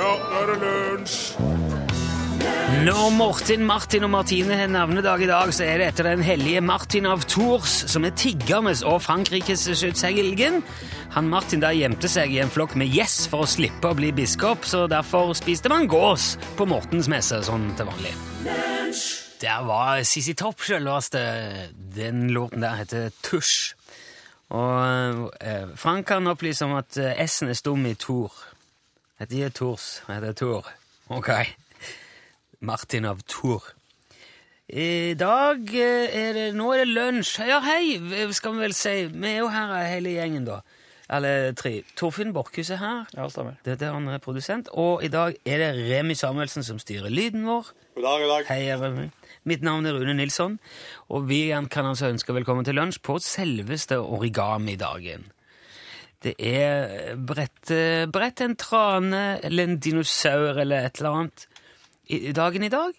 Ja, nå er det lunsj! Når Morten, Martin og Martine har navnedag i dag, så er det etter den hellige Martin av Tours, som er tiggernes og Frankrikes skytshelgen. Han Martin der gjemte seg i en flokk med gjess for å slippe å bli biskop, så derfor spiste man gås på Mortens messe, sånn til vanlig. Der var Sissy Topp selveste. Den låten der heter Tusj. Og eh, Frank kan opplyse om at eh, S-en er stum i Tor. Heter ikke Tors, heter Tor. Ok. Martin av Tor. I dag eh, er det Nå er det lunsj. Ja, hei, skal vi vel si. Vi er jo her hele gjengen, da. Eller tre. Torfinn Borchhus er her. Ja, stemmer. Dette er han er produsent. Og i dag er det Remi Samuelsen som styrer lyden vår. God dag, god dag. Hei, Remi. Mitt navn er Rune Nilsson, og vi kan altså ønske velkommen til lunsj på selveste origami-dagen. Det er brett, brett en trane eller en dinosaur eller et eller annet i dagen i dag.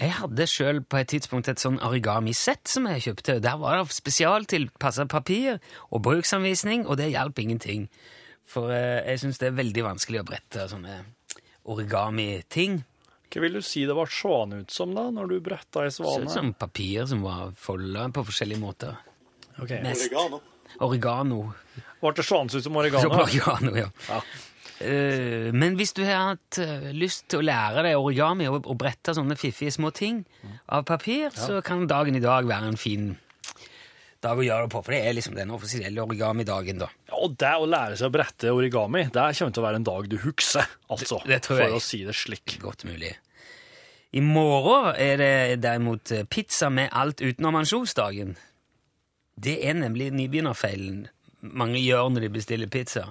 Jeg hadde sjøl på et tidspunkt et sånn origami-sett som jeg kjøpte. Der var det spesialtilpassa papir og bruksanvisning, og det hjalp ingenting. For eh, jeg syns det er veldig vanskelig å brette sånne origami-ting. Hva vil du si det var seende ut som da, når du bretta ei Så svane? ut som papir som var folda på forskjellige måter. Ok. Mest Oregano. oregano. Ble det seende ut som oregano? oregano, ja. Ja. Uh, men hvis du har hatt eh, lyst til å lære deg origami og, og brette sånne fiffige små ting av papir, så kan dagen i dag være en fin dag å gjøre det på, for det er liksom den offisielle origami-dagen, da. Ja, Og det å lære seg å brette origami, det kommer til å være en dag du husker, altså. Det- det tror jeg. For å si det slik. Godt mulig. I morgen er det derimot pizza med alt utenom ansjosdagen. Det er nemlig nybegynnerfeilen mange gjør når de bestiller pizza.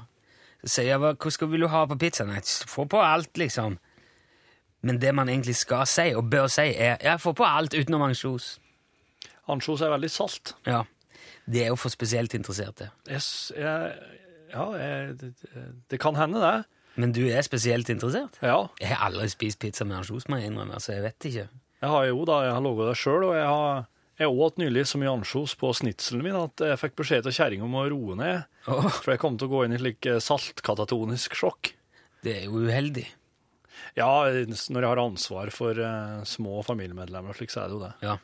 Så sier jeg, hva, skal vil du ha på pizzaen? Nei, få på alt, liksom. Men det man egentlig skal si, og bør si, er ja, få på alt utenom ansjos. Ansjos er veldig salt. Ja. Det er jo for spesielt interesserte. Jeg, jeg, ja, jeg, det, det kan hende, det. Men du er spesielt interessert? Ja. Jeg har aldri spist pizza med ansjos, må jeg innrømme, så jeg vet ikke. Jeg har jo da, jeg har laget det sjøl, og jeg har jeg åt nylig så mye ansjos på snitselen min at jeg fikk beskjed av kjerringa om å roe ned. Oh. For jeg kom til å gå inn i slik eh, saltkatatonisk sjokk. det er jo uheldig. Ja, når jeg har ansvar for uh, små familiemedlemmer, slik, så er det jo det. Ja.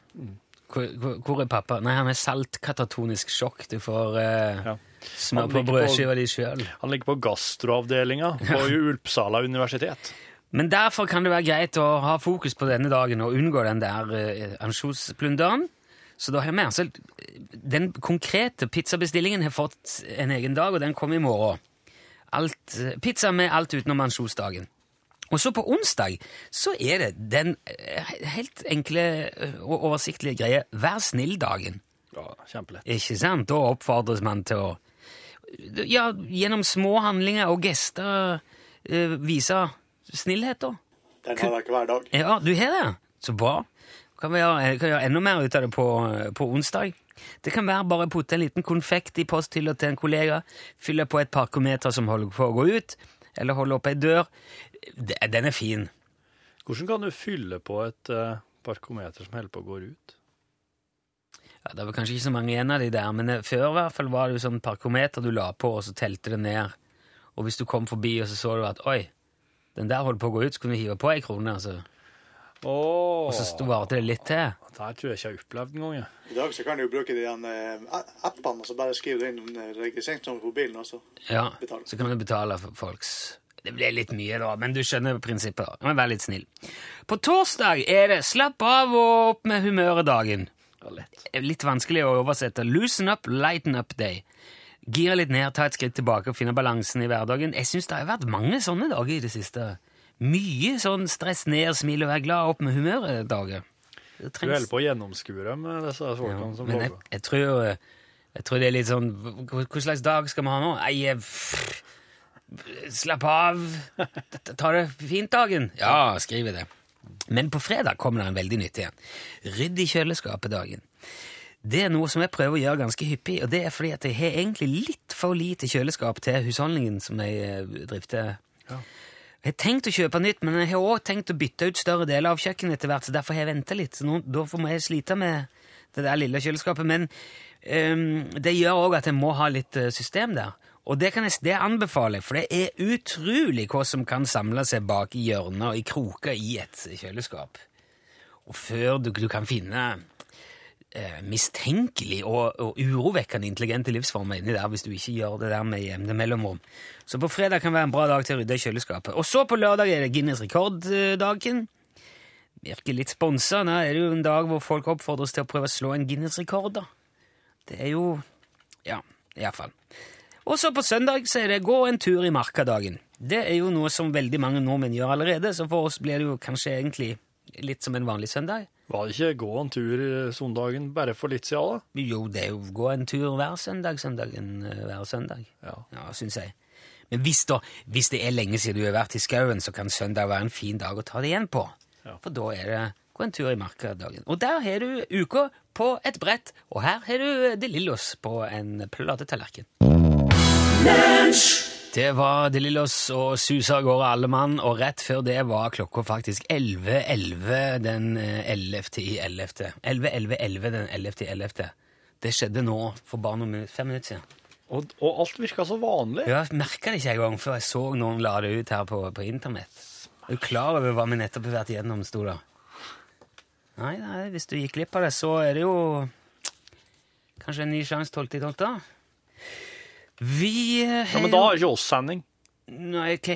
Hvor, hvor, hvor er pappa? Nei, han er saltkatatonisk sjokk. Du får uh, Ja. smør på- brødskiva di sjøl. Han ligger på gastroavdelinga på Ulpsala universitet. Men derfor kan det være greit å ha fokus på denne dagen og unngå den der uh, ansjosplunderen. Så da har vi altså Den konkrete pizzabestillingen har fått en egen dag, og den kommer i morgen. Alt, pizza med alt utenom ansjosdagen. Og så på onsdag så er det den eh, helt enkle eh, og oversiktlige greie Vær snill-dagen. Ja, kjempelett. Ikke sant? Da oppfordres man til å ja, gjennom små handlinger og gester eh, vise snillhet, da. Den har jeg ikke hver dag. Ja, du har det? Så bra. Kan vi gjøre, kan gjøre enda mer ut av det på, på onsdag. Det kan være bare å putte en liten konfekt i posthylla til en kollega, fylle på et parkometer som holder på å gå ut, eller holde opp ei dør. Den er fin. Hvordan kan du fylle på et eh, parkometer som holder på å gå ut? Ja, det var kanskje ikke så mange igjen av de der, men eh, før i hvert fall var det jo sånn parkometer du la på, og så telte det ned. Og hvis du kom forbi, og så så du at oi, den der holdt på å gå ut, så kunne du hive på ei krone, altså. Åh, og så sto varte det litt til. Det tror jeg ikke jeg har opplevd engang. jeg. I dag så kan du bruke de eh, appene, og så bare skrive det inn registreringsnummer på bilen også. Ja, Betale. så kan du betale for folks Det ble litt mye, da, men du skjønner prinsippet. da. Må være litt snill. På torsdag er det slapp av og opp med humøret-dagen. Litt vanskelig å oversette. Loosen up, lighten up day. Gire litt ned, ta et skritt tilbake og finne balansen i hverdagen. Jeg syns det har vært mange sånne dager i det siste. Mye sånn stress ned, smil og vær glad, opp med humøret-dager. Det Du holder på å gjennomskue dem, disse disse Ja, folkene som men jeg, jeg, tror, jeg tror det er litt sånn Hva slags dag skal vi ha nå? Nei, eh, slapp av. Ta det fint dagen. Ja, skriver det. Men på fredag kommer det en veldig nyttig en. Rydd i kjøleskapet-dagen. Det er noe som jeg prøver å gjøre ganske hyppig, og det er fordi at jeg har egentlig litt for lite kjøleskap til husholdningen som jeg drifter. drifter. Jeg har tenkt å kjøpe nytt, men jeg har også tenkt å bytte ut større deler av kjøkkenet etter hvert, så derfor har jeg venta litt. Så nå, da får jeg slite med det der lille kjøleskapet. Men um, det gjør òg at jeg må ha litt eh, system der. Og det, kan jeg, det anbefaler jeg, for det er utrolig hva som kan samle seg bak i hjørner og i kroker i et kjøleskap. Og før du, du kan finne eh, mistenkelig og, og urovekkende intelligente livsformer inni der hvis du ikke gjør det der med jevne mellomrom. Så på fredag kan være en bra dag til å rydde kjøleskapet. Og så på lørdag er det Guinness rekorddagen. Virker litt sponsa. Nå er det jo en dag hvor folk oppfordres til å prøve å slå en Guinness-rekord, da. Det er jo Ja, iallfall. Og så på søndag så er det gå en tur i markadagen. Det er jo noe som veldig mange nordmenn gjør allerede, så for oss blir det jo kanskje egentlig litt som en vanlig søndag. Var det ikke gå en tur i søndagen bare for litt siden, da? Jo, det er jo gå en tur hver søndag, søndagen eh, hver søndag. Ja. Ja, syns jeg. Men hvis, da, hvis det er lenge siden du har vært i skauen, så kan søndag være en fin dag å ta det igjen på. Ja. For da er det gå en tur i markadagen. Og der har du uka på et brett, og her har du De Lillos på en platetallerken. Det var De Lillos og susa av gårde alle mann, og rett før det var klokka faktisk 11.11 den eh, 11. i 11. 11.11.11 den 11. i 11. Det skjedde nå for bare noen minutter, fem minutter siden. Og, og alt virka så vanlig. Jeg merka det ikke engang før jeg så noen la det ut her på, på internett. Er du klar over hva vi nettopp har vært igjennom, sto det? Nei, nei, hvis du gikk glipp av det, så er det jo kanskje en ny sjanse 12.12. Vi eh, Ja, Men da har ikke oss sending. Nei, ok.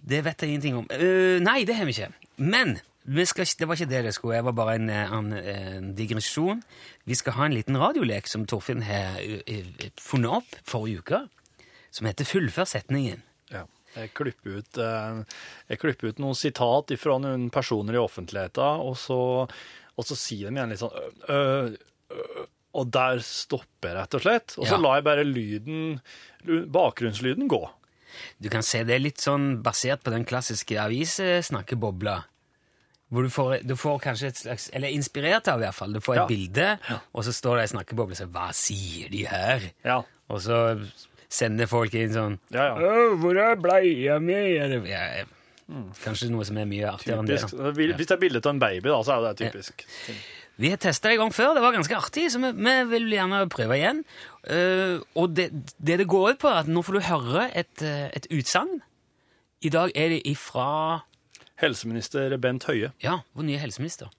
Det vet jeg ingenting om. Eh, nei, det har vi ikke. Men vi skal, ikke- det var ikke det det skulle. Det var bare en, eh, en, en digresjon. Vi skal ha en liten radiolek som Torfinn har eh, eh, funnet opp forrige uke, som heter Fullfør setningen. Ja. Jeg klipper ut, eh, jeg klipper ut noen sitat fra noen personer i offentligheten, og så, og så sier de igjen litt sånn øh, øh, ø, Og der stopper jeg, rett og slett. Og så Ja. lar jeg bare lyden, bakgrunnslyden gå. Du kan se det er litt sånn basert på den klassiske avissnakkebobla. Hvor du får, du får kanskje et slags Eller inspirert av, i hvert fall. Du får et Ja. bilde, og så står det ei snakkeboble og sier 'Hva sier de her?' Ja. Og så sender folk inn sånn Ja, ja. 'Hvor er bleia mi?' Eller, ja, Kanskje noe som er mye artigere enn det. Hvis det er bilde av en baby, da, så er det typisk. Vi har testa det en gang før, det var ganske artig, så vi, vi vil gjerne prøve igjen. Uh, og det, det det går ut på, er at nå får du høre et, eh, et utsagn. I dag er det ifra Helseminister Bent Høie. Ja, vår nye helseminister.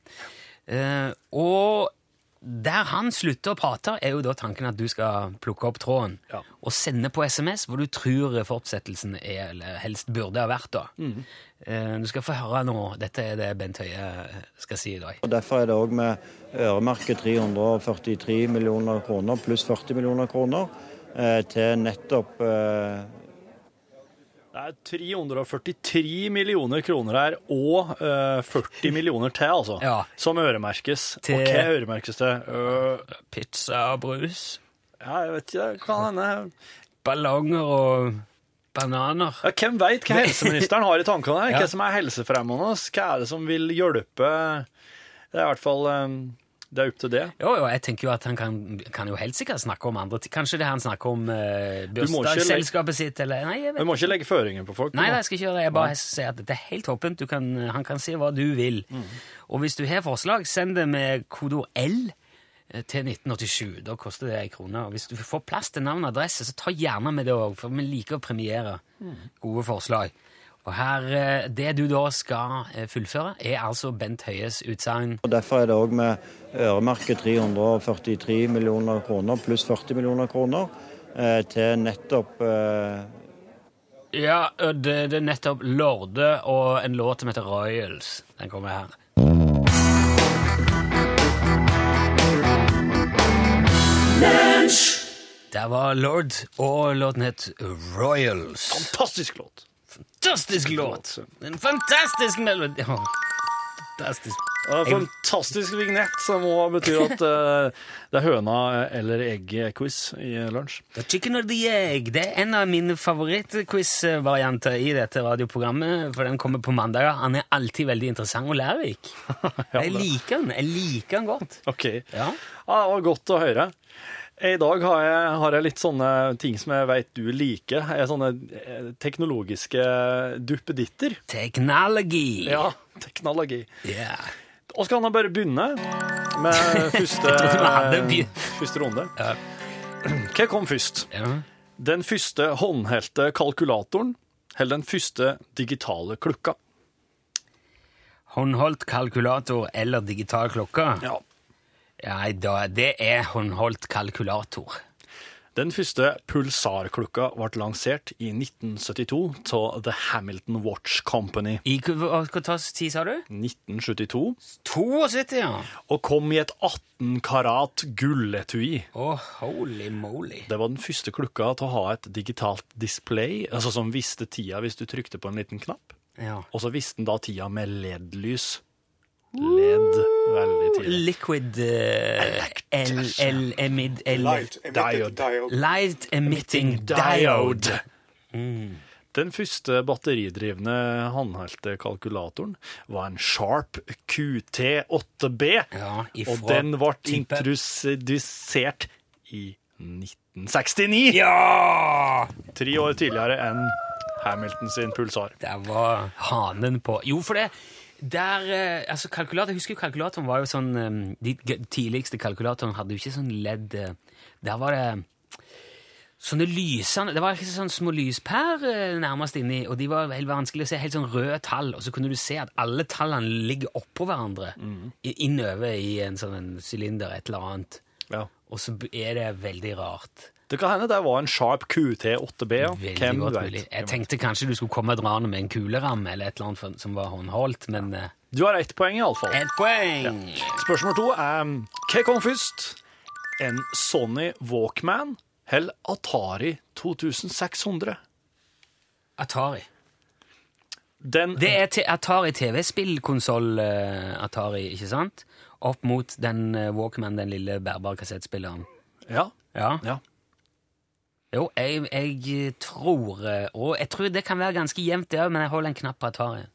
Uh, og der han slutter å prate, er jo da tanken at du skal plukke opp tråden Ja. og sende på SMS hvor du tror fortsettelsen er, eller helst burde ha vært. da. Mm. du skal få høre nå. Dette er det Bent Høie skal si i dag. Og Derfor er det òg med øremerket 343 millioner kroner pluss 40 millioner kroner eh, til nettopp eh, Det er 343 millioner kroner her, og uh, 40 millioner til, altså, Ja. som øremerkes. Til- Og hva øremerkes det? Uh, Pizza og brus. ja, jeg vet ikke, det kan hende. ballonger og bananer. Ja, hvem veit hva helseministeren har i tankene her? Hva som er helsefremmende? Hva er det som vil hjelpe? Det er i hvert fall eh, Det er opp til det. Jo, jo, jeg tenker jo at han kan, kan jo helt sikkert snakke om andre ting. Kanskje det han snakker om uh, bursdagsselskapet sitt, eller Nei, jeg vet Du må ikke legge føringer på folk. Nei, da, jeg skal ikke gjøre det. Jeg bare sier at dette er helt åpent. Kan, han kan si hva du vil. Og hvis du har forslag, send det med kodeord L eh, til 1987. Da koster det ei krone. Og hvis du får plass til navn og adresse, så ta gjerne med det òg, for vi liker å premiere gode forslag. Og her, eh, Det du da skal eh, fullføre, er altså Bent Høies utsagn. Derfor er det òg med øremerket 343 millioner kroner pluss 40 millioner kroner eh, til nettopp eh, Ja, det, det er nettopp Lorde og en låt som heter Royals. Den kommer her. Der var Lord, og låten het Royals. Fantastisk låt. Fantastisk låt! En fantastisk melodi. ja. Fantastisk. En fantastisk vignett, som òg betyr at uh, det er høna eller egg-quiz i lunsj. The Chicken or the Egg det er en av mine favorittquiz-varianter i dette radioprogrammet, for den kommer på mandager. Han er alltid veldig interessant og lærerik. Jeg liker den. Jeg liker den godt. OK. Ja. Ja, det var godt å høre. I dag har jeg, har jeg litt sånne ting som jeg vet du liker. Jeg sånne eh, teknologiske duppeditter. Teknologi. Ja, teknologi. Ja. Og kan jeg bare begynne med første, begynt. første runde. Ja. Hva kom først? Ja. Den første håndhelte kalkulatoren, eller den første digitale klokka. Håndholdt kalkulator eller digital klokke? Ja. Nei, da, det er håndholdt kalkulator. Den første pulsarklokka ble lansert i 1972 av The Hamilton Watch Company. I hva tid sa du? 1972, 72, ja. og kom i et 18 karat gulletui. Oh, holy moly. Det var den første klokka til å ha et digitalt display, altså som visste tida hvis du trykte på en liten knapp. Ja. Og så visste den da tida med LED-lys. LED veldig tidlig. Liquid uh, L, L, emid, Light emitting diode. Den første batteridrivne håndhelte kalkulatoren var en Sharp QT8B, Ja, og den ble introdusert i 1969. Ja! Tre år tidligere enn Hamilton sin pulsar. Det var hanen på Jo, for det der, eh, altså kalkulator, Jeg husker jo kalkulatoren var jo sånn eh, De tidligste kalkulatorene hadde jo ikke sånn ledd eh, Der var det sånne lysende Det var ikke sånn små lyspærer nærmest inni, og de var helt vanskelig å se. Helt sånn røde tall, og så kunne du se at alle tallene ligger oppå hverandre. Mm. Innover i en sånn en sylinder, et eller annet. Ja. Og så er det veldig rart. Det kan hende det var en Sharp QT8B. ja. Hvem vet? Jeg tenkte kanskje du skulle komme draende med en kuleramme eller et eller annet som var håndholdt, men ja. Du har ett poeng, iallfall. ett poeng! Spørsmål to er hva kom først? En Sony Walkman eller Atari 2600? Atari. Den Det er Atari TV-spillkonsoll Atari, ikke sant? Opp mot den eh, Walkman, den lille bærbare kassettspilleren. Ja. Ja. ja. Jo, jeg, jeg tror eh, Og jeg tror det kan være ganske jevnt, det òg, men jeg holder en knapp på Atari.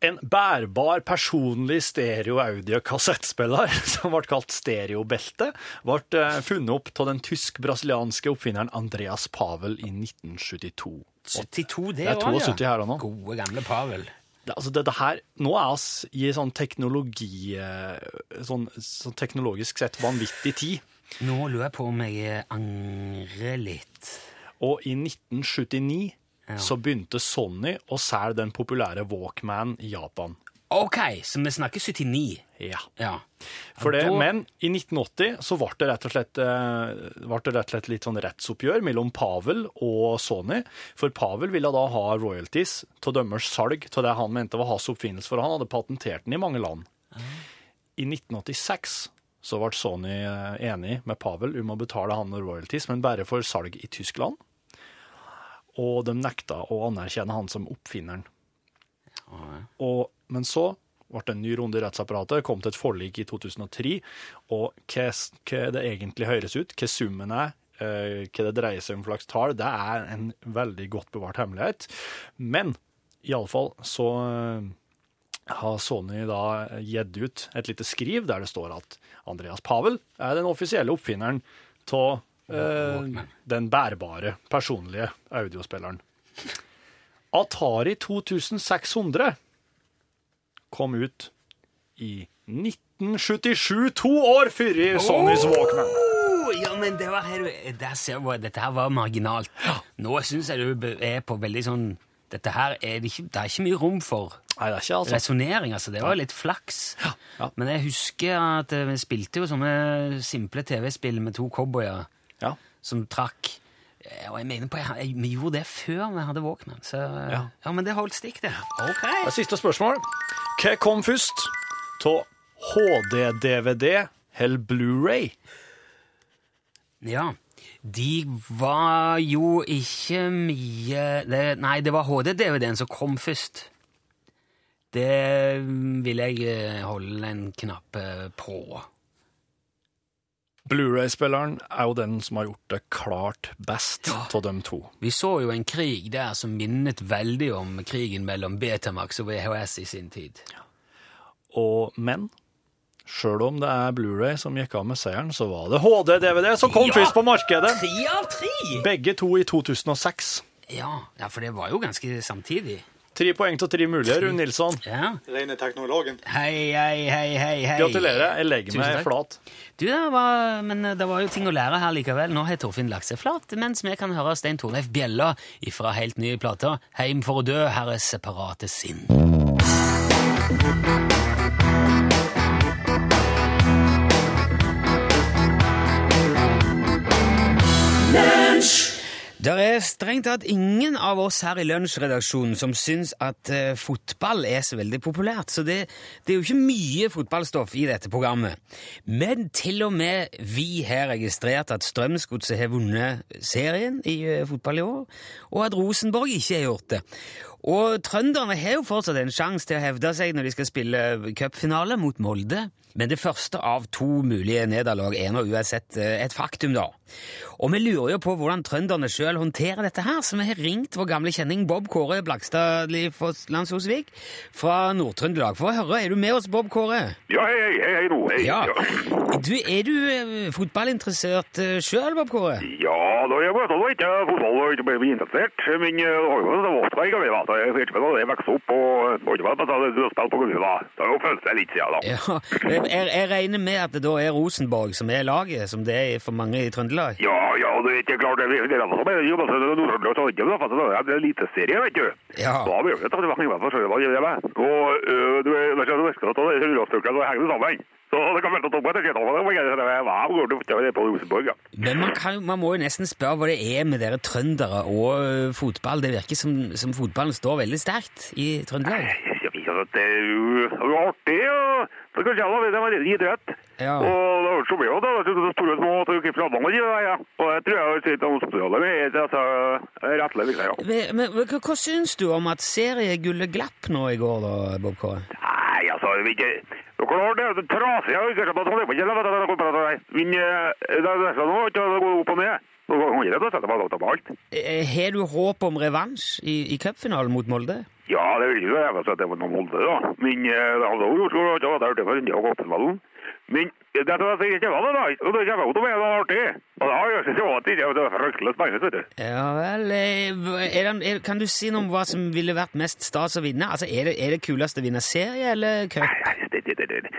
En bærbar personlig stereo-audio-kassettspiller som ble kalt stereobelte, ble eh, funnet opp av den tysk-brasilianske oppfinneren Andreas Pavel i 1972. 72, det Det er òg, 72 her og nå. Gode, gamle Pavel. Det, altså det, det her, nå er vi i sånn teknologi eh, sånn, sånn teknologisk sett vanvittig tid. Nå lurer jeg på om jeg angrer litt. Og i 1979 Ja. så begynte Sony å selge den populære Walkman i Japan. OK, så vi snakker 79. Ja. Ja. For det, da- Men i 1980 så ble det rett og slett, eh, rett og slett litt sånn rettsoppgjør mellom Pavel og Sony. For Pavel ville da ha royalties til dømmers salg til det han mente var hans oppfinnelse, for han hadde patentert den i mange land. I 1986 så ble Sony eh, enig med Pavel om å betale han royalties, men bare for salg i Tyskland. Og de nekta å anerkjenne han som oppfinneren. Og, men så ble det en ny runde i rettsapparatet, kom til et forlik i 2003, og hva, hva det egentlig høres ut, hva summen er, eh, hva det dreier seg om slags tall, det er en veldig godt bevart hemmelighet. Men iallfall så eh, har Sony da gitt ut et lite skriv der det står at Andreas Pavel er den offisielle oppfinneren av eh, den bærbare, personlige audiospilleren. Atari 2600 kom ut i 1977, to år før Sonys Walkman. Oh, ja, men det var her, der ser du, dette her var marginalt. Nå syns jeg du er på veldig sånn Dette her er det ikke, det er ikke mye rom for Nei, det er ikke altså. resonnering. Altså. Det var jo litt flaks. ja. Men jeg husker at eh, vi spilte jo sånne simple TV-spill med to cowboyer Ja. som trakk. Eh, Og jeg mener på, jeg, jeg, Vi gjorde det før vi hadde Walkman. Så Ja. ja, men det holdt stikk, det. Ok. Det er Siste spørsmål. Hva kom først av HD-DVD eller Blu-ray? Ja. De var jo ikke mye det, Nei, det var HD-DVD-en som kom først. Det vil jeg eh, holde en knapp eh, på. Blu-ray-spilleren er jo den som har gjort det klart best av dem to. Vi så jo en krig der som minnet veldig om krigen mellom Betamax og VHS i sin tid. Og, men sjøl om det er Blu-ray som gikk av med seieren, så var det HD-DVD som kom Ja! først på markedet. Tre av tre! Begge to i 2006. Ja, ja, for det var jo ganske samtidig. Tre poeng til tre mulige, Rune Nilsson. Ja. Rene teknologen. Hei, hei, hei, hei, hei. Gratulerer. Jeg legger Tusen meg takk. flat. Du, det var, men det var jo ting å lære her likevel. Nå har Torfinn lagt seg flat, mens vi kan høre Stein Torleif Bjella fra helt nye plater. Heim for å dø, her er separate sinn. Det er strengt tatt ingen av oss her i lunsjredaksjonen som syns at eh, fotball er så veldig populært, så det, det er jo ikke mye fotballstoff i dette programmet. Men til og med vi har registrert at Strømsgodset har vunnet serien i eh, fotball i år, og at Rosenborg ikke har gjort det. Og trønderne har jo fortsatt en sjanse til å hevde seg når de skal spille cupfinale mot Molde. Men det første av to mulige nederlag er nå uansett eh, et faktum, da. Og vi lurer jo på hvordan trønderne sjøl håndterer dette her, så vi har ringt vår gamle kjenning Bob Kåre Blakstad Landsosvik fra Nord-Trøndelag. For å høre, er du med oss, Bob Kåre? Ja, hei, hei, hei, nå, hei. Ja. Du, er du eh, fotballinteressert uh, sjøl, Bob Kåre? Ja, da jeg vet da ikke fotball og ikke ble interessert, men eh, det var jo det var jeg vet. Jeg hva jeg vokste opp og det var ikke vel, men da du har spilt på gulvet. Det har jo følt seg litt siden da. Ja, jeg, jeg regner med at det da er Rosenborg som er laget, som det er for mange i Trøndelag? Ja, ja, det er klart, det er det er som er jo bare Nord-Trøndelag, så ikke, det er en eliteserie, vet du. Ja. Da blir det tatt i vekk, for så var det det, og øh, du er, det er det virker at det er så henger sammen. Så det kan velte opp etter og det er det det det er Rosenborg, ja. Men man, kan, man må jo nesten spørre hva det er med dere trøndere og fotball. Det virker som, som fotballen står veldig sterkt i Trøndelag. Vet at det er jo det jo artig, Ja. så kanskje jeg at det var litt idrett. Ja. Og det så mye, da, det store små, ikke fra mange, ja. Og jeg tror jeg sitter om spørsmålet med, rettelig, liksom, ja. Men, men hva, hva syns du om at seriegullet glapp nå i går, da, Bob Kåre? Nei, altså, det ikke. Det er klart, det er trasig, jeg ikke det det det. Men det er det opp og ned. Det det Har du håp om revansj i, i cupfinalen mot Molde? Ja, det vil jeg vet at det var noe Molde, da. Men eh, det hadde jo gjort så da. det var det for en del av Gåpenvallen. Men det er det jeg ikke var det, da. Og det kommer jo til å være artig. Og det har jo ikke så det. det er fryktelig spennende, vet du. Ja vel eh, er det, er, Kan du si noe om hva som ville vært mest stas å vinne? Altså, Er det, er det kulest å vinne serie eller cup? Nei, det, det, det, det.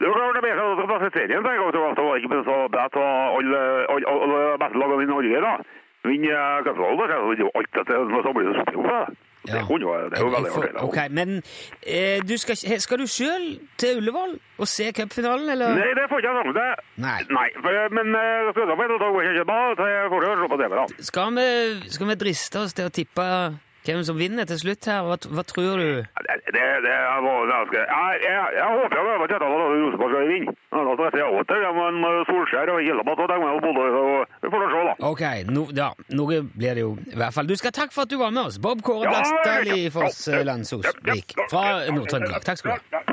Det var klart det er bedre å ta serien, tenker jeg, det var ikke så bredt og alle, alle, alle beste lagene i Norge, da. Uh, da, det er jo alt dette, som blir det opp. det. Kunne det er jo veldig artig. Ok, Men eh, du skal, skal du sjøl til Ullevål og se cupfinalen, eller? Nei, det får ikke jeg sammen til. Nei. Nei, for, men skal på TV, da. Skal vi, skal vi driste oss til å tippe hvem som vinner til slutt her? Hva, hva tror du? Det, det, det er ganske jeg. Jeg, jeg, jeg håper jo at Kjetil og Rosenborg skal vinne. Ja, Da jeg ja, men Solskjær og Gjellebatt og Dagmar og Bodø, så vi får da se, da. Ok, no, ja, noe blir det jo i hvert fall. Du skal takke for at du var med oss. Bob Kåre Ja, i Foss eh, Landsosvik fra Nord-Trøndelag. Takk skal du ha.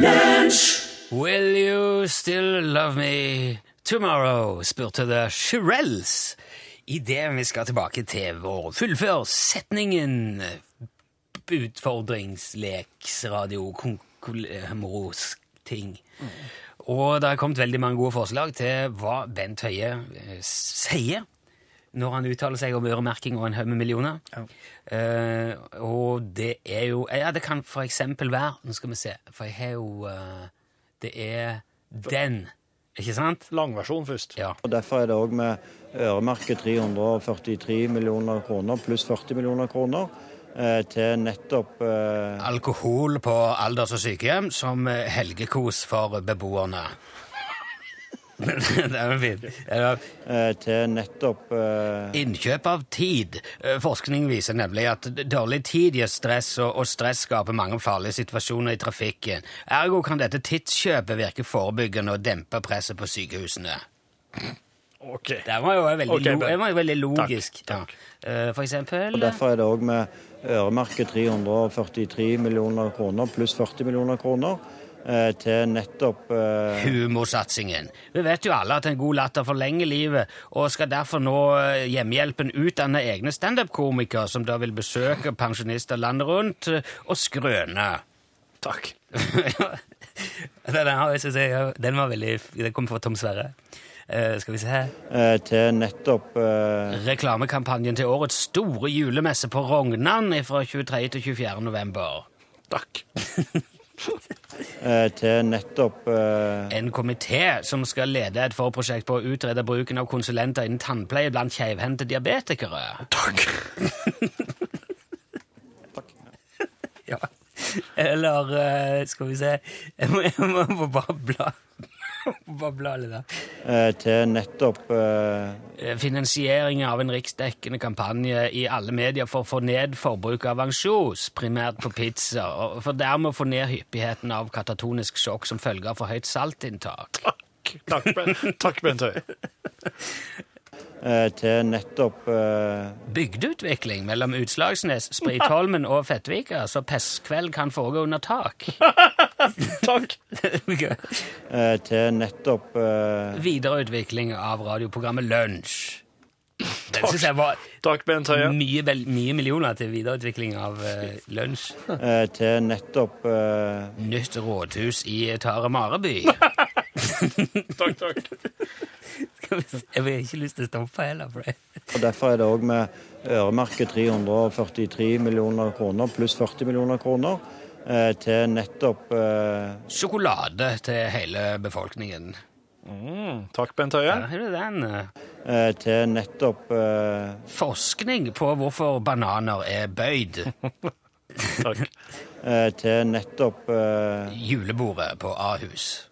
Ja. Will you still love me tomorrow? spurte The Shirelles. Idet vi skal tilbake til vår fullfør setningen utfordringsleksradio morosk-ting. Og det har kommet veldig mange gode forslag til hva Bent Høie eh, sier når han uttaler seg om øremerking og en haug med millioner. Eh, og det er jo Ja, det kan for eksempel være Nå skal vi se, for jeg har jo eh, Det er den, ikke sant? Langversjon først. Ja. Og Derfor er det òg med øremerket 343 millioner kroner pluss 40 millioner kroner eh, til nettopp eh, Alkohol på alders- og sykehjem som helgekos for beboerne. Det er jo fint. Ja. eh, til nettopp eh, Innkjøp av tid. Eh, Forskning viser nemlig at dårlig tid gir stress, og stress skaper mange farlige situasjoner i trafikken. Ergo kan dette tidskjøpet virke forebyggende og dempe presset på sykehusene. Ok. Det var jo veldig, okay, lo det var jo veldig logisk. Takk, Ja. Eh, For eksempel og Derfor er det òg med øremerket 343 millioner kroner pluss 40 millioner kroner til nettopp uh... humorsatsingen. Vi vet jo alle at en god latter forlenger livet, og skal derfor nå eh, Hjemmehjelpen utdanne egne standup-komikere som da vil besøke pensjonister landet rundt eh, og skrøne. Takk. Den, har jeg den var veldig Den kom fra Tom Sverre. Uh, skal vi se her. uh, til nettopp uh... Reklamekampanjen til årets store julemesse på Rognan fra 23. til 24. november. Takk. eh, til nettopp uh... En komité som skal lede et forprosjekt på å utrede bruken av konsulenter innen tannpleie blant keivhendte diabetikere. Takk. Takk. Ja. Eller uh, skal vi se Jeg må, jeg må bare bla. Bare litt der. eh, til nettopp Eh, Finansiering av en riksdekkende kampanje i alle medier for å få ned forbruk av ansjos, primært på pizza, og for dermed å få ned hyppigheten av katatonisk sjokk som følge av for høyt saltinntak. Takk, takk, Ben- takk Bent Høie. til nettopp uh... Bygdeutvikling mellom Utslagsnes, Spritholmen og Fettvika, så pestkveld kan foregå under tak. Takk. eh, til nettopp eh, Videreutvikling av radioprogrammet Lunsj. Den syns jeg var Takk, Bent Høie. mye, vel- mye millioner til videreutvikling av uh, Lunsj. eh, til nettopp eh, Nytt rådhus i Tare Mareby. Takk, takk. Jeg har ikke lyst til å stoppe heller. For det. og Derfor er det òg med øremerket 343 millioner kroner pluss 40 millioner kroner til nettopp eh, Sjokolade til hele befolkningen. Mm, takk, Bent Høie. Der har den. eh, til nettopp eh, Forskning på hvorfor bananer er bøyd. Takk. eh, til nettopp eh, Julebordet på Ahus.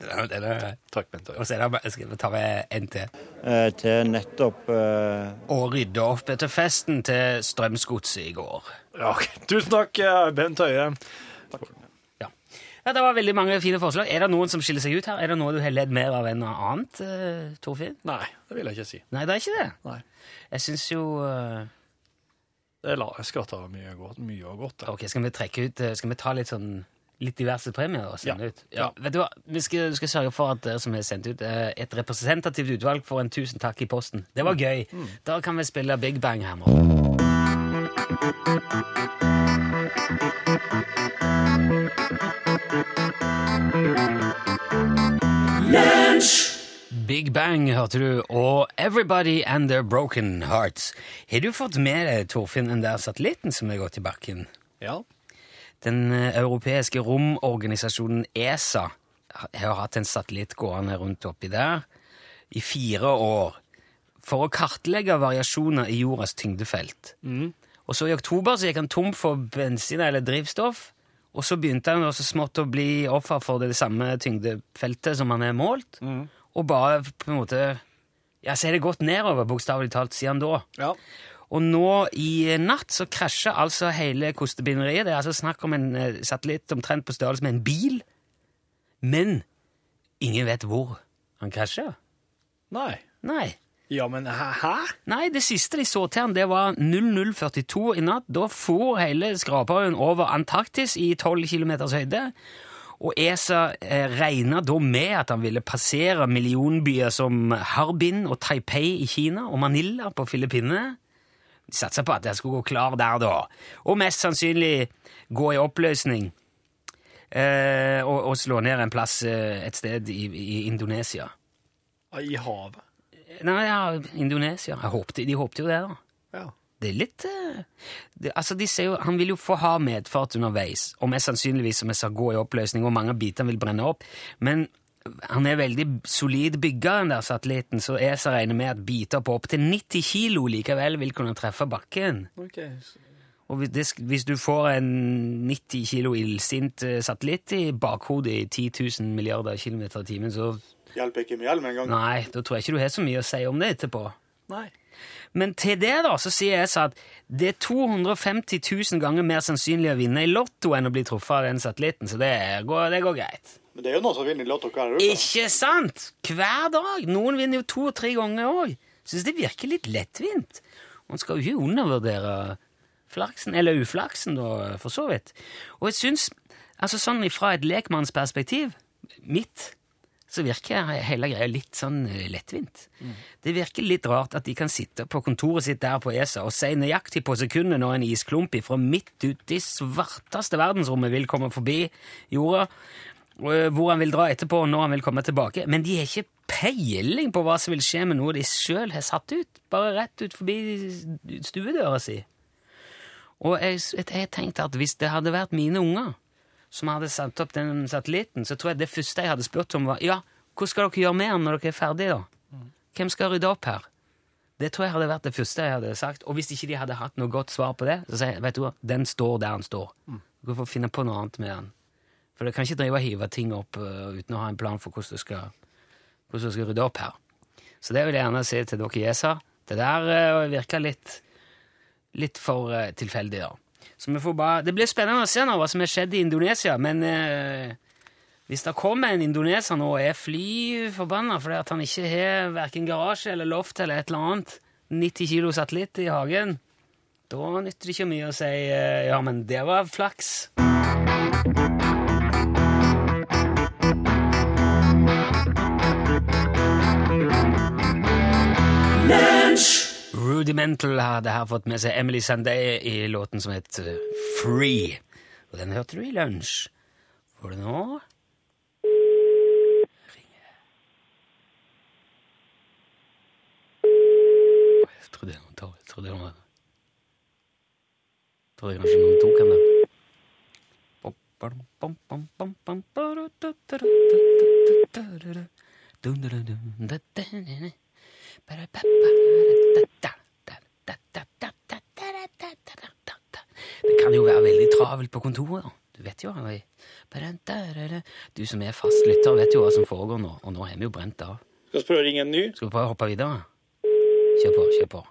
Det er- Takk, Bent Høie. Og så er det, skal vi ta med en til. eh, til nettopp eh, Og rydde opp etter festen til Strømsgodset i går. Ja. Tusen takk, eh, Bent Høie. Ja. ja, Det var veldig mange fine forslag. Er det noen som skiller seg ut her? Er det noe du har ledd mer av enn noe annet, uh, Torfinn? Nei, det vil jeg ikke si. Nei, det er ikke det. Nei. Jeg syns jo eh, Det la jeg skratta mye godt. Mye og godt. ja. Ok, skal vi trekke ut eh, Skal vi ta litt sånn Litt diverse premier og sende Ja. ut? Ja. Vet du hva? Vi skal, skal sørge for at dere som har sendt ut eh, et representativt utvalg, får en tusen takk i posten. Det var gøy. Da kan vi spille Big Bang her nå. Big Bang hørte du, og Everybody and Their Broken Hearts. Har du fått med deg, Torfinn, den der satellitten som har gått i bakken? Ja. Den eh, europeiske romorganisasjonen ESA har hatt en satellitt gående rundt oppi der i fire år for å kartlegge variasjoner i jordas tyngdefelt. Og så i oktober så gikk han tom for bensin eller drivstoff, og så begynte han også smått å bli offer for det samme tyngdefeltet som han er målt, og bare på en måte Ja, så er det gått nedover, bokstavelig talt, siden da. ja. Og nå i natt så krasjer altså hele kostebinderiet. Det er altså snakk om en eh, satellitt omtrent på størrelse med en bil. Men ingen vet hvor han krasjer. Nei. Nei. Ja, men hæ? Nei, det siste de så til han, det var 0042 i natt. Da for hele skraperen over Antarktis i 12 km høyde. Og ESA eh, regna da med at han ville passere millionbyer som Harbin og Taipei i Kina og Manila på Filippinene. De satsa på at jeg skulle gå klar der, da. Og mest sannsynlig gå i oppløsning. Eh, og, og slå ned en plass eh, et sted i, i Indonesia. I havet. Nei, ja, Indonesia. Håpte, de håpte jo det, da. Ja. Det er litt eh, det, altså de ser jo, Han vil jo få ha medfart underveis, og mest sannsynligvis som jeg sa, gå i oppløsning, og mange av bitene vil brenne opp. Men han er veldig solid bygga, den der satellitten, så ESA regner med at biter på opptil 90 kilo likevel vil kunne treffe bakken. Ok. Og hvis, det, hvis du får en 90 kilo illsint eh, satellitt i bakhodet i 10 000 milliarder kilometer i timen, så Hjelper ikke med hjelm engang. nei, da tror jeg ikke du har så mye å si om det etterpå. Nei. Men til det da, så sier jeg så at det er 250 000 ganger mer sannsynlig å vinne i lotto enn å bli truffet av den satellitten, så det går, det går greit. Men det er jo noen som vinner i Lotto hver uke. Ikke sant? Hver dag. Noen vinner jo to-tre ganger òg. Syns det virker litt lettvint. Man skal jo ikke undervurdere flaksen, eller uflaksen, da, for så vidt. Og jeg syns, altså sånn fra et lekmannsperspektiv, mitt, så virker hele greia litt sånn lettvint. lettvint. Det virker litt rart at de kan sitte på kontoret sitt der på ESA og si nøyaktig på sekundet når en isklump fra midt ute i svarteste verdensrommet vil komme forbi jorda, eh, hvor han vil dra etterpå, og når han vil komme tilbake. Men de har ikke peiling på hva som vil skje med noe de sjøl har satt ut, bare rett ut forbi stuedøra si. Og jeg, jeg tenkte at hvis det hadde vært mine unger som hadde satt opp den satellitten, så tror jeg det første jeg hadde spurt om, var ja, hva skal dere gjøre med den når dere er ferdige, da? Hvem skal rydde opp her? Det tror jeg hadde vært det første jeg hadde sagt. Og hvis ikke de hadde hatt noe godt svar på det, så sier jeg vet du hva, den står der den står. Du får finne på noe annet med den. For du kan ikke drive og hive ting opp uh, uten å ha en plan for hvordan du skal, hvordan du skal rydde opp her. Så det vil jeg gjerne si til dere Jesa. Det der uh, virker litt, litt for uh, tilfeldig, da. Så vi får bare, Det blir spennende å se nå hva som har skjedd i Indonesia, men eh, hvis det kommer en indoneser nå og er fly forbanna fordi at han ikke har verken garasje eller loft eller et eller annet 90 kilo satellitt i hagen, da nytter det ikke mye å si eh, ja, men det var flaks. Rudimental hadde her fått med seg Emily Sandé i låten som het eh, Free. Og den hørte du i lunsj. Får du nå? Ringer. Jeg trodde noen tok Jeg trodde noen Jeg kanskje noen tok henne. bom, bom, bom, bom, ba-da-da-da-da-da-da-da-da-da. Dun-dun-dun-dun-da-da-da-da. Det kan jo være veldig travelt på kontoret. Du vet jo Du som er fast lytter, vet jo hva som foregår nå, og nå har vi jo brent av. Skal vi prøve å ringe en ny? Skal vi prøve å hoppe videre? Kjør på, kjør på.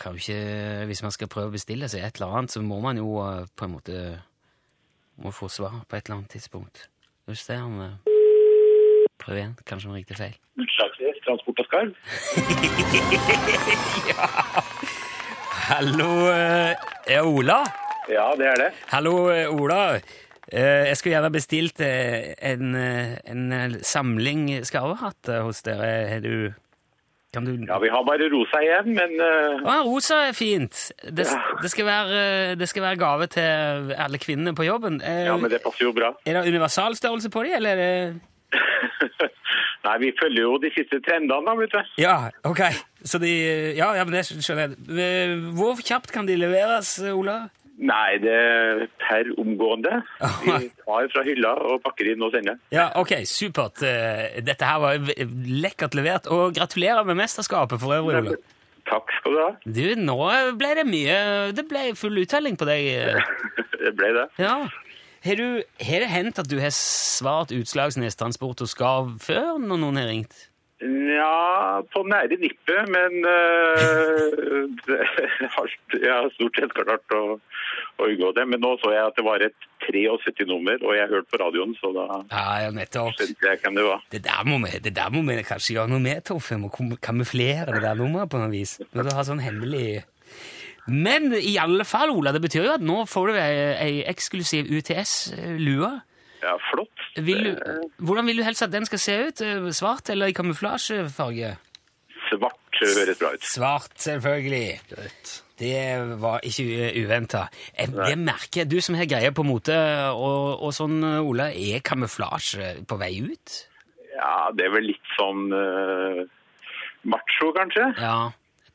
Kan jo ikke, hvis man skal prøve å bestille seg et eller annet, så må man jo eh, på en måte må få svar på et eller annet tidspunkt. Skal vi se om eh, Prøv igjen. Kanskje han riktig feil. Utslagsnes Transport og Skarv. Hallo, eh, er Ola? Ja, det er det. Hallo, eh, Ola. Eh, Jeg skulle gjerne bestilt eh, en, eh, en eh, samling skarvehatter hos dere. Har du Kan du Ja, vi har bare rosa igjen, men uh... ah, rosa er fint. Det, det, skal være, eh, det skal være gave til alle kvinnene på jobben. Uh, ja, men det passer jo bra. Er det universalstørrelse på dem, eller er det Nei, vi følger jo de siste trendene, da, vet du. Ja, ok. Så de Ja, ja men det skjønner jeg. Eh, Hvor kjapt kan de leveres, Ola? Nei, det er per omgående. Vi tar fra hylla og pakker inn og sender. Ja, ok, supert. Eh, Dette her var lekkert levert, og gratulerer med mesterskapet for øvrig, Ola. Takk skal du ha. Du, nå ble det mye Det ble full uttelling på deg. eh. Det ble det. Ja. Har, det hendt at du har svart Utslagsnes Transport og Skarv før når noen har ringt? Ja, på nære nippet, men uh, jeg har stort sett klart å, å unngå det. Men nå så jeg at det var et 73-nummer, og jeg hørte på radioen, så da Ja, skjønte jeg hvem det var. Det der må vi, det der må vi kanskje gjøre noe med, Torfinn. Kamuflere det der nummeret på noe vis. Når du har sånn hemmelig Men i alle fall, Ola, det betyr jo at nå får du ei, ei eksklusiv UTS-lue. Ja, flott. Vil du, hvordan vil du helst at den skal se ut? Eh, Svart eller i kamuflasjefarge? Svart høres bra ut. Svart, selvfølgelig. Det var ikke uventa. Det merker. Du som har greie på mote og, og sånn, Ola, er kamuflasje på vei ut? Ja, det er vel litt sånn uh, macho, kanskje? Ja.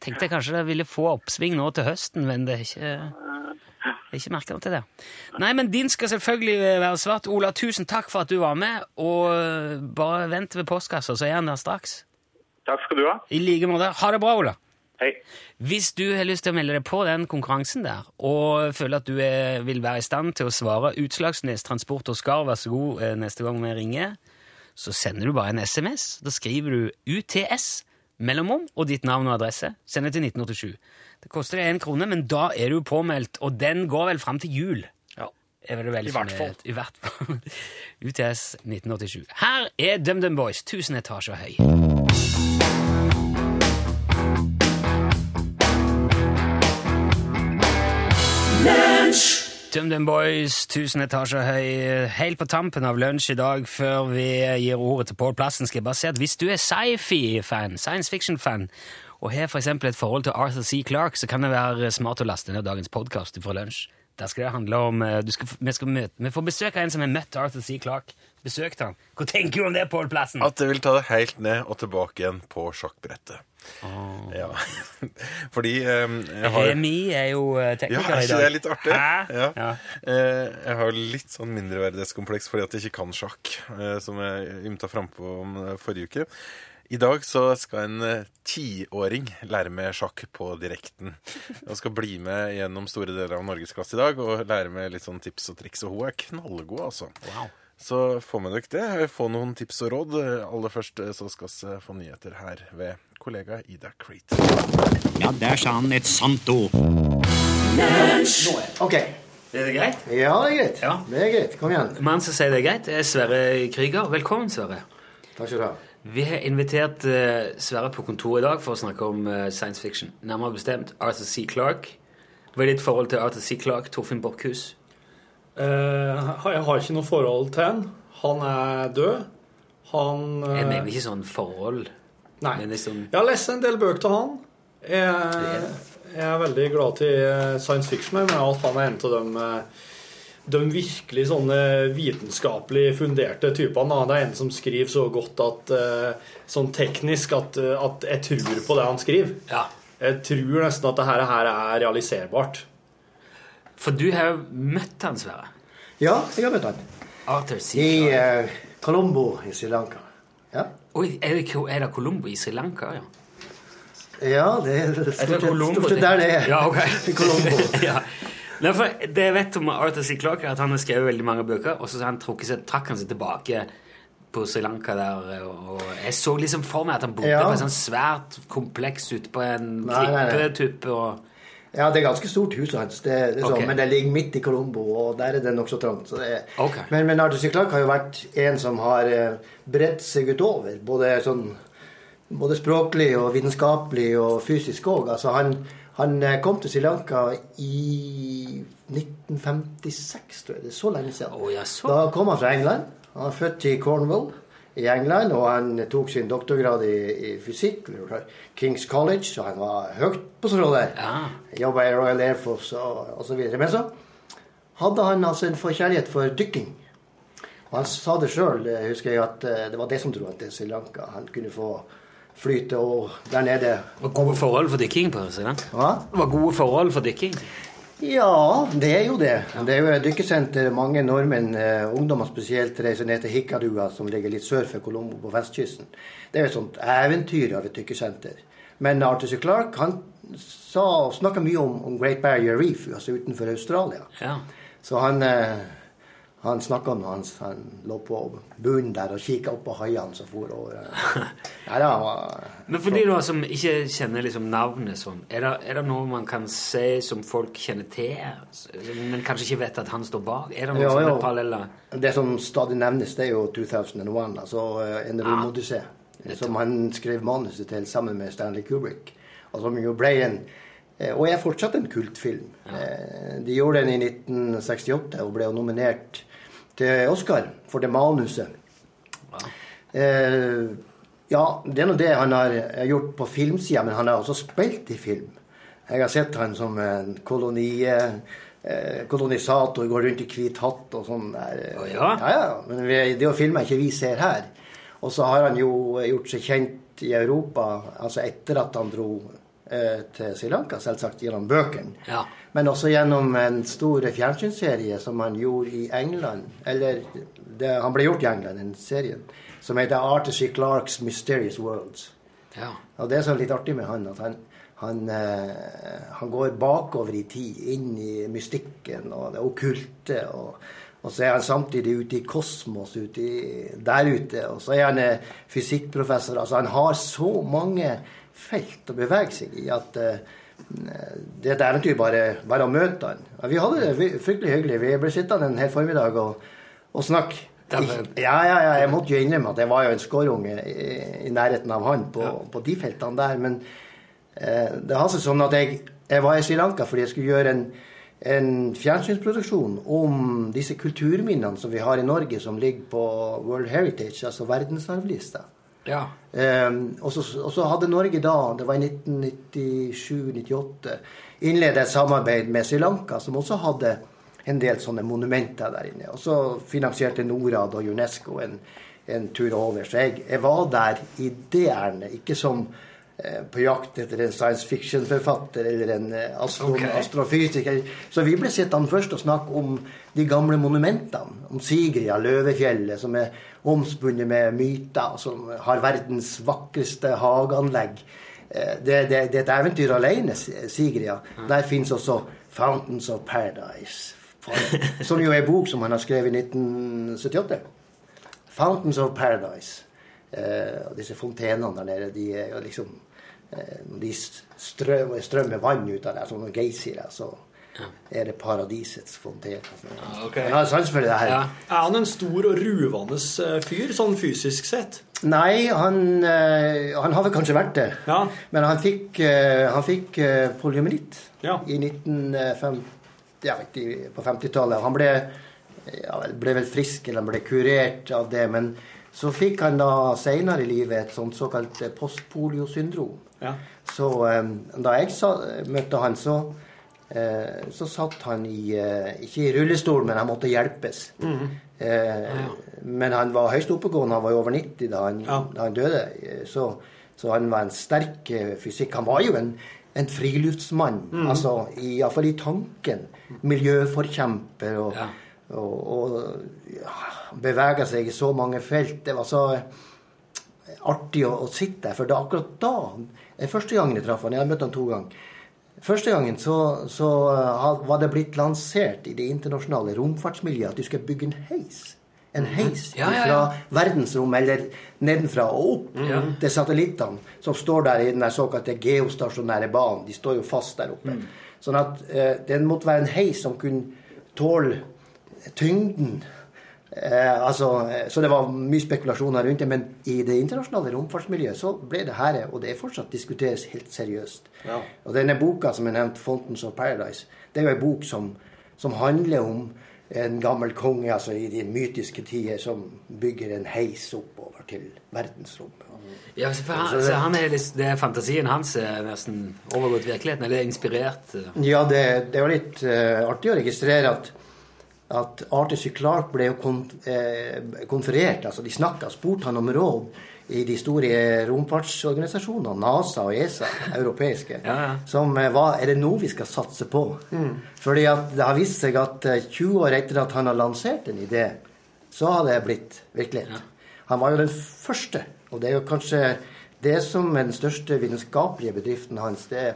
Jeg tenkte kanskje det ville få oppsving nå til høsten, men det er ikke, jeg ikke merka til det. Nei, men din skal selvfølgelig være svart. Ola, tusen takk for at du var med, og bare vent ved postkassa, så er han der straks. Takk skal du ha. I like måte. Ha det bra, Ola. Hei. Hvis du har lyst til å melde deg på den konkurransen der, og føler at du er, vil være i stand til å svare Utslagsnes Transport og Skar, vær så god, eh, neste gang vi ringer, så sender du bare en SMS. Da skriver du UTS, mellomom og ditt navn og adresse. Send det til 1987. Det koster deg én krone, men da er du påmeldt, og den går vel fram til jul. Ja. I hvert fall. I hvert fall. UTS 1987. Her er DumDum Boys, 1000 etasjer høy. DumDum Boys, tusen etasjer høy. Helt på tampen av lunsj i dag, før vi gir ordet til Pål Plassen, skal jeg bare si at hvis du er sci-fi-fan, science fiction-fan, og har for eksempel et forhold til Arthur C. Clarke, så kan det være smart å laste ned dagens podkast fra lunsj. Der skal det handle om eh, du skal, vi, skal møte, vi får besøk av en som har møtt Arthur C. Clarke. Besøkt han. Hva tenker du om det, Pål Plassen? At det vil ta det helt ned og tilbake igjen på sjakkbrettet. Ja. Fordi eh, jeg har Remi er jo tekniker ja, tekniker er i ikke dag. det litt artig? Ja. Ja. Eh, jeg har litt sånn mindreverdighetskompleks fordi at jeg ikke kan sjakk, eh, som jeg ymta frampå om eh, forrige uke. I dag så skal en eh, tiåring lære med sjakk på direkten. Og skal bli med gjennom store deler av norgesklasse i dag og lære med litt sånn tips og triks. Og hun er knallgod, altså. Wow. Så få med dere det. Få noen tips og råd. Aller først eh, så skal vi få nyheter her ved kollega Ida Creet. Ja, der sa han et sant ord. Ok. Er det greit? Ja, det er greit. Ja. Det er greit. Kom igjen. Mannen som sier det er greit, er Sverre Krüger. Velkommen, Sverre. Takk skal du ha. Vi har invitert uh, Sverre på kontoret i dag for å snakke om uh, science fiction. Nærmere bestemt Arthur C. Clarke. Hva er ditt forhold til Arthur C. Clarke, Torfinn Borchhus? Uh, jeg har ikke noe forhold til han. Han er død. Han eh, Jeg mener ikke sånn forhold. Nei. Liksom Jeg har lest en del bøker til han. Jeg, jeg er veldig glad til eh, science fiction, men at han er en av de, eh, de virkelig sånne vitenskapelig funderte typene. Det er en som skriver så godt at eh, sånn teknisk at, eh, at jeg tror på det han skriver. Ja. Jeg tror nesten at det her, her er realiserbart. For du har jo møtt han, Sverre. Ja, jeg har møtt han. Arthur C. I eh, Colombo i Sri Lanka. Ja, Oi, er det, er det Colombo i Sri Lanka? Ja. ja det er det stort sett, der det er. Ja, ok. I Colombo. ja. Nei, for det jeg vet om Arthur C. Clarke, at han har skrevet veldig mange bøker, og så han seg, trakk han seg tilbake på Sri Lanka der, og jeg så liksom for meg at han bodde Ja. på et sånt svært kompleks ute på en klippetuppe, og Ja, det er ganske stort huset hans, det, det sånn, okay. men det ligger midt i Colombo, og der er det nokså trangt. Så det er, okay. Men, men Arthur C. Clarke har jo vært en som har eh, bredt seg utover, både, sånn, både språklig og vitenskapelig og fysisk òg. Altså, han, han eh, kom til Sri Lanka i 1956, tror jeg. Det er så lenge siden. Ja, så. Da kom han fra England. Han er født i Cornwall i England, og han tok sin doktorgrad i, i fysikk Kings College, så han var høyt på strå der. Ja. Jobba i Royal Air Force og, osv. Men så hadde han altså en forkjærlighet for dykking. Og han sa det sjøl, husker jeg, at eh, det var det som dro han til Sri Lanka. Han kunne få flyte og der nede og gode forhold for dykking på Lanka. Hva? Det var gode forhold for dykking. Ja, det er jo det. Det er jo et dykkesenter mange nordmenn, eh, ungdommer spesielt, reiser ned til Hikkadua, som ligger litt sør for Colombo på vestkysten. Det er jo et sånt eventyr av et dykkesenter. Men Arthur C. Clarke han sa, snakka mye om, om Great Barrier Reef, altså utenfor Australia. Ja. Så han, eh, han snakka om han, han lå på bunnen der og kikka opp på haiene som for over. Nei, det var Men for de da som ikke kjenner liksom navnet sånn, er det, er det noe man kan se som folk kjenner til, men kanskje ikke vet at han står bak? Er det noen Jo, sånne jo. paralleller? Det som stadig nevnes, det er jo 2001, altså en En Ah. Som han skrev manuset til sammen med Stanley Kubrick. Og som jo ble en eh, Og er fortsatt en kultfilm. Ja. De gjorde den i 1968 og ble jo nominert til Oscar for det manuset. Eh, ja, det er nå det han har eh, gjort på filmsida, men han har også spilt i film. Jeg har sett han som en koloni, eh, kolonisator, går rundt i hvit hatt og sånn der. Oh, ja? ja, ja. Men vi, det er jo er ikke vi ser her. Og så har han jo gjort seg kjent i Europa, altså etter at han dro eh, til Sri Lanka, selvsagt gjennom bøkene. Ja. Men også gjennom en stor fjernsynsserie som han gjorde i England. Eller det, han ble gjort i England, den serien. Som heter Arthur C. Clarks Mysterious Worlds. Ja. Og det er så litt artig med han at han, han, eh, han går bakover i tid, inn i mystikken og det okkulte. Og, og så er han samtidig ute i kosmos, ute i, der ute. Og så er han eh, fysikkprofessor. Altså han har så mange felt å bevege seg i at eh, det er et eventyr bare, bare å møte han. Vi hadde det fryktelig hyggelig. Vi ble sittende en hel formiddag og, og snakke. Ja, ja, ja, jeg måtte jo innrømme at jeg var jo en skårunge i, i nærheten av han på, på de feltene der. Men eh, det har seg sånn at jeg, jeg var i Sri Lanka fordi jeg skulle gjøre en, en fjernsynsproduksjon om disse kulturminnene som vi har i Norge, som ligger på World Heritage, altså verdensarvlista. Ja. Um, og, så, og så hadde Norge da, det var i 1997-98, innledet et samarbeid med Sri Lanka, som også hadde en del sånne monumenter der inne. Og så finansierte Norad og UNESCO en, en tur over. Så jeg, jeg var der i det ærendet, ikke som eh, på jakt etter en science fiction-forfatter eller en eh, astro okay. astrofysiker. Så vi ble sittende først og snakke om de gamle monumentene. Om Sigrid av Løvefjellet, som er omspunnet med myter, som har verdens vakreste hageanlegg. Eh, Det, det, det er et eventyr alene, Sigria. Der fins også Fountains of Paradise. Som jo er en bok som han har skrevet i 1978. Fountains of Paradise. Eh, og disse fontenene der nede, de er jo liksom eh, de strømmer vann ut av det, sånne geysirer, så er det paradisets fontener. ok. Jeg har sans for det her. Er han en stor og ruvende eh, fyr, sånn fysisk sett? Nei, han, eh, han har vel kanskje vært det. Men han fikk, eh, han fikk eh, ja. i 1950, ja, på 50-tallet. Han ble, ja, vel, ble vel frisk, eller han ble kurert av det. Men så fikk han da senere i livet et sånt såkalt postpoliosyndrom. Ja. Så da jeg sa, møtte han, så, så satt han i eh, Ikke i rullestol, men han måtte hjelpes. Mm. Ja. Men han var høyst oppegående. Han var jo over 90 da han, da han døde. Eh, Så, så han var en sterk eh, fysikk. Han var jo en, en friluftsmann, Mm. altså iallfall i tanken. Miljøforkjemper og, og, og ja, bevega seg i så mange felt. Det var så artig å, å sitte der. For det akkurat da, den første gangen jeg traff han, jeg har møtt han to ganger Første gangen så, så uh, var det blitt lansert i det internasjonale romfartsmiljøet at du skal bygge en heis. En heis Ja, ja, ja. fra verdensrommet, eller nedenfra og opp Ja. til satellittene som står der i den såkalte geostasjonære banen. De står jo fast der oppe. Sånn at eh, den måtte være en heis som kunne tåle tyngden. Eh, altså, eh, så det var mye spekulasjoner rundt det. Men i det internasjonale romfartsmiljøet så ble det her, og det er fortsatt diskuteres helt seriøst. Ja. Og denne boka som er nevnt, 'Fountains of Paradise', det er jo en bok som, som handler om en gammel konge altså i de mytiske tider som bygger en heis oppover til verdensrommet. Ja, for han, Så han er, det er fantasien hans er nesten overgått virkeligheten, eller inspirert? eh. Ja, det, det var litt uh, artig å registrere at, at Arthur C. Clarke ble jo kon, eh, konferert. altså De snakka, spurte han om råd i de store romfartsorganisasjonene, NASA og ESA, europeiske. Som eh, hva er det nå vi skal satse på? Fordi at det har vist seg at eh, 20 år etter at han har lansert en idé, så har det blitt virkelighet. Han var jo den første, og det er jo kanskje det som er den største vitenskapelige bedriften hans. det er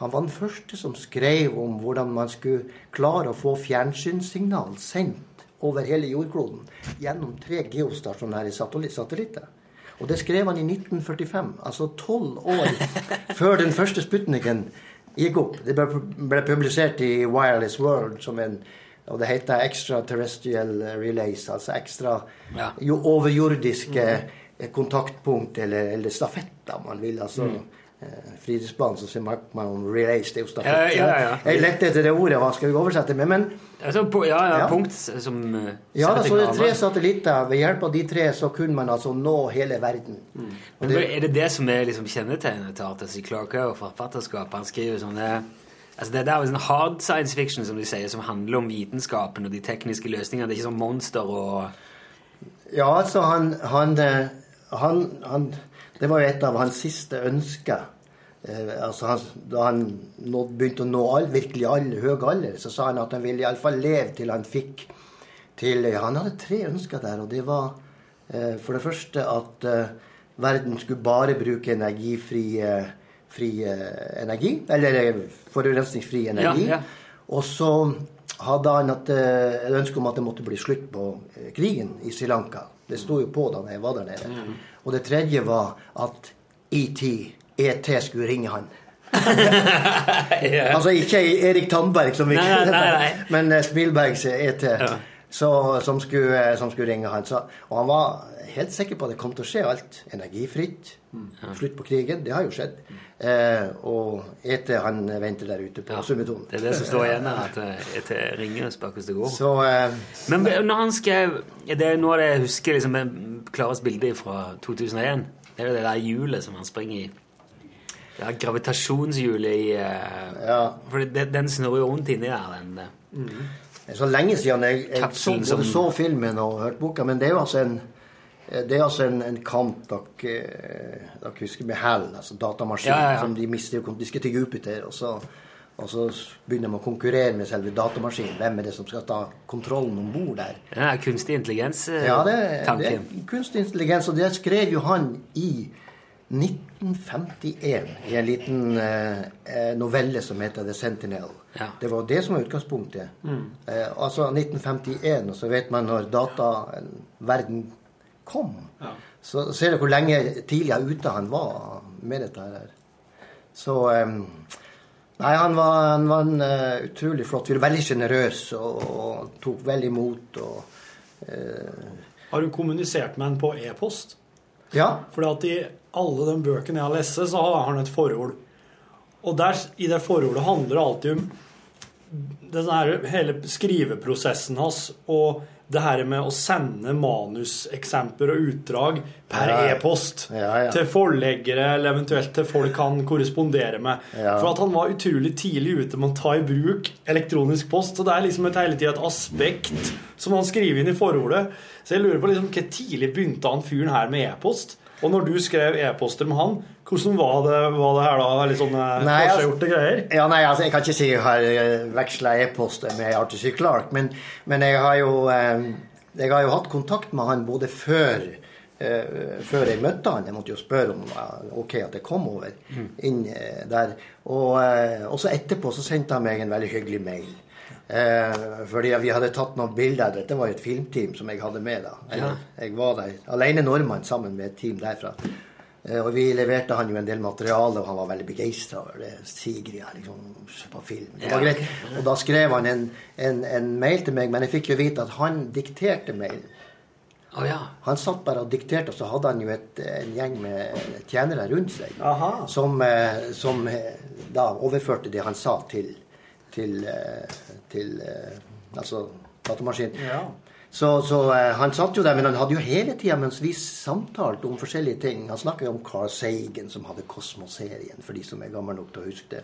han var den første som skrev om hvordan man skulle klare å få fjernsynssignal sendt over hele jordkloden gjennom tre geostasjonære satellitter. Og det skrev han i 1945, altså tolv år før den første Sputniken gikk opp. Det ble, publisert i Wireless World som en og det heter Extraterrestrial Relays, altså ekstra Ja. jo overjordiske kontaktpunkt, eller, eller stafetter, man vil. Altså Mm. Eh, som så sier man man om relays, det er jo stafett. Ja, ja, ja. Jeg lette etter det ordet, hva skal vi oversette med? Men Altså, ja, ja, punkt som eh, ja, da, så det er tre satellitter. Ved hjelp av de tre så kunne man altså nå hele verden. Mm. Men det- Er det det som er liksom kjennetegnet til Arthur C. Clarke og forfatterskapet? Han skriver sånne Altså Det der er sånn hard science fiction som de sier, som handler om vitenskapen og de tekniske løsningene. Det er ikke sånn monster og Ja, altså han, han, eh, han, han Det var jo et av hans siste ønsker. Eh, altså han, da han nå, begynte å nå all, virkelig all høy alder, så sa han at han ville iallfall leve til han fikk til ja, Han hadde tre ønsker der, og det var eh, for det første at eh, verden skulle bare bruke energifri eh, fri, eh, energi, eller eh, forurensningsfri energi. Ja, ja. Og så hadde han et ønske om at det måtte bli slutt på krigen i Sri Lanka. Det sto jo på da jeg var der nede. Mm. Og det tredje var at ET, ET skulle ringe han. Altså ikke Erik Tandberg, som vi Nei, nei, nei, nei. men eh, Spielbergs ET. Så, som, skulle, som skulle ringe han. Så, og han var helt sikker på at det kom til å skje alt. Energifritt. Slutt på krigen. Det har jo skjedd. Eh, og etter han venter der ute på Summetonen. Det er det som står igjen her, at eh, ringer og spør hvordan det går. Så, eh, Men når han skrev Det er noe av det jeg husker liksom, det klareste bildet fra 2001. Det er jo det der hjulet som han springer i. Det er gravitasjonshjulet i eh, For det, den snurrer jo rundt inni der. Den, eh. Det så lenge siden jeg, jeg så, både som- så filmen og hørte boka, men det er jo altså en det er altså en, en kamp dere, eh, dere husker med Hell, altså datamaskinen, Ja, ja, ja. som de mister De skal til Jupiter, og så, og så begynner de å konkurrere med selve datamaskinen. Hvem er det som skal ta kontrollen om bord der? Ja, kunstig intelligens-tanken. Ja, det, det er kunstig intelligens, og det skrev jo han i 1951 i en liten eh, eh, novelle som heter The Sentinel. Ja. Det var det som var utgangspunktet. Mm. Eh, altså 1951, og så vet man når dataverden kom. Så ser du hvor lenge tidligere ute han var med dette her. Så eh, Nei, han var, han var en uh, utrolig flott fyr. Veldig sjenerøs og, og tok vel imot. og eh, Har du kommunisert med han på e-post? Ja. Fordi at i alle de bøkene jeg har lest, så har han et forord. Og der, i det forordet handler det alltid om den her, hele skriveprosessen hans og det her med å sende manuseksempler og utdrag per Ja. e-post Ja, ja. til forleggere eller eventuelt til folk han korresponderer med. For at han var utrolig tidlig ute med å ta i bruk elektronisk post. Så det er liksom et hele tida et aspekt som han skriver inn i forordet. Så jeg lurer på liksom, hvor tidlig begynte han fyren her med e-post? Og når du skrev e-poster med han, hvordan var det, var det her da? Litt sånne Nei, altså- forseggjorte greier? Ja, nei, altså, Jeg kan ikke si jeg har veksla e-poster med Arthur C. Clarke, men, men jeg, har jo, eh, jeg har jo hatt kontakt med han både før eh, før jeg møtte han. Jeg måtte jo spørre om eh, ok at jeg kom over inn eh, der. Og så etterpå så sendte han meg en veldig hyggelig mail. Eh, fordi vi hadde tatt noen bilder. Dette var jo et filmteam som jeg hadde med. da. Eller, Jeg var der alene nordmann sammen med et team derfra. Eh, Og vi leverte han jo en del materiale, og han var veldig begeistra over det. Sigrid er liksom på film. Det var greit. Og da skrev han en, en, en mail til meg, men jeg fikk jo vite at han dikterte mailen. Oh, ja. Han satt bare og dikterte, og så hadde han jo et, en gjeng med tjenere rundt seg Aha. som, eh, som eh, da overførte det han sa, til, til, eh, til eh, altså datamaskin. Ja. Så, så eh, han satt jo der, men han hadde jo hele tida mens vi samtalte om forskjellige ting Han snakka jo om Carl Sagan, som hadde Kosmos-serien, for de som er gamle nok til å huske det.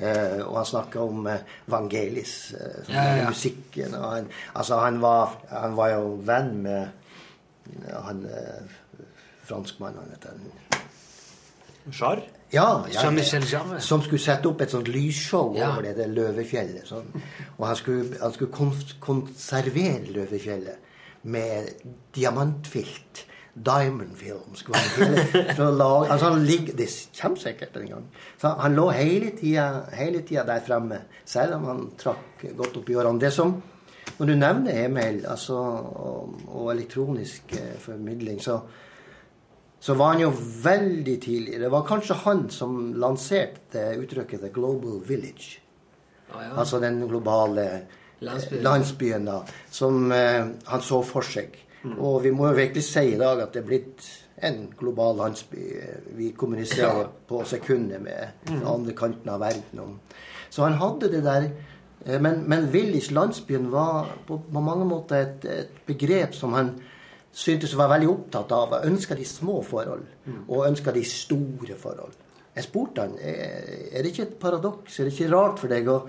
Eh, og han snakka om Vangelis, uh, Ja, ja, ja. musikken. Og han, altså, han var, han var jo venn med han uh, franskmannen, han heter han. Jarre? Ja, ja, Jean-Michel Som skulle sette opp et sånt lysshow Ja. over dette løvefjellet. Sånn. Og han skulle, han skulle konservere løvefjellet med diamantfilt. Diamond film skulle han lage, altså han ligger, Det kommer sikkert en gang. Så han lå hele tida, hele tida der fremme, selv om han trakk godt opp i årene. Det som, Når du nevner e-mail altså, og, og elektronisk eh, formidling, så så var han jo veldig tidlig Det var kanskje han som lanserte uttrykket 'the global village'. Altså den globale eh, Landsbyen. landsbyen, da, som eh, han så for seg. Og vi må jo virkelig si i dag at det er blitt en global landsby. Vi kommuniserer på sekundet med den andre kanten av verden. Så han hadde det der eh, Men, men village, landsbyen, var på, på mange måter et, et begrep som han syntes å være veldig opptatt av. Ønska de små forhold, og ønska de store forhold. Jeg spurte han er det ikke et paradoks, er det ikke rart for deg å,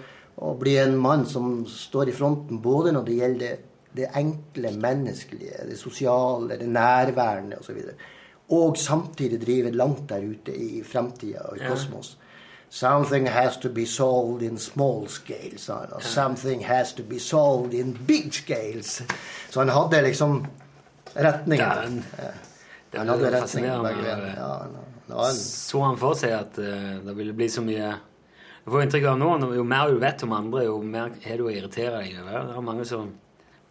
å bli en mann som står i fronten både når det gjelder det, det enkle menneskelige, det sosiale, det nærværende osv., og, og samtidig drive langt der ute i fremtida og i Ja. kosmos? Something has to be solved in small scale, sa han. Og something has to be solved in big scales. Så han hadde liksom retningen. Ja. Det Han hadde retningen begge veier. Ja, han- Så han for seg at uh, det ville bli så mye Du får inntrykk av nå, jo mer du vet om andre, jo mer har du å irritere deg over. Det er mange som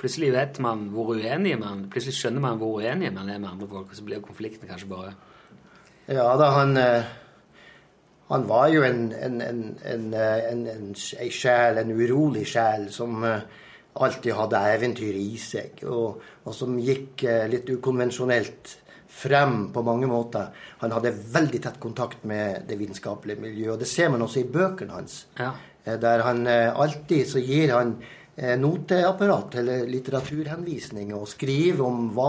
Plutselig vet man hvor uenige man Plutselig skjønner man hvor uenige man er med andre folk, og så blir konflikten kanskje bare Ja da, han uh... Han var jo en, en, en, en, eh, en, en, en sjel, en urolig sjel, som, eh, alltid hadde eventyr i seg, og, og som gikk eh, litt ukonvensjonelt frem på mange måter. Han hadde veldig tett kontakt med det vitenskapelige miljøet, og det ser man også i bøkene hans. Ja. Eh, Der han eh, alltid så gir han noteapparat eller litteraturhenvisninger og skriver om hva,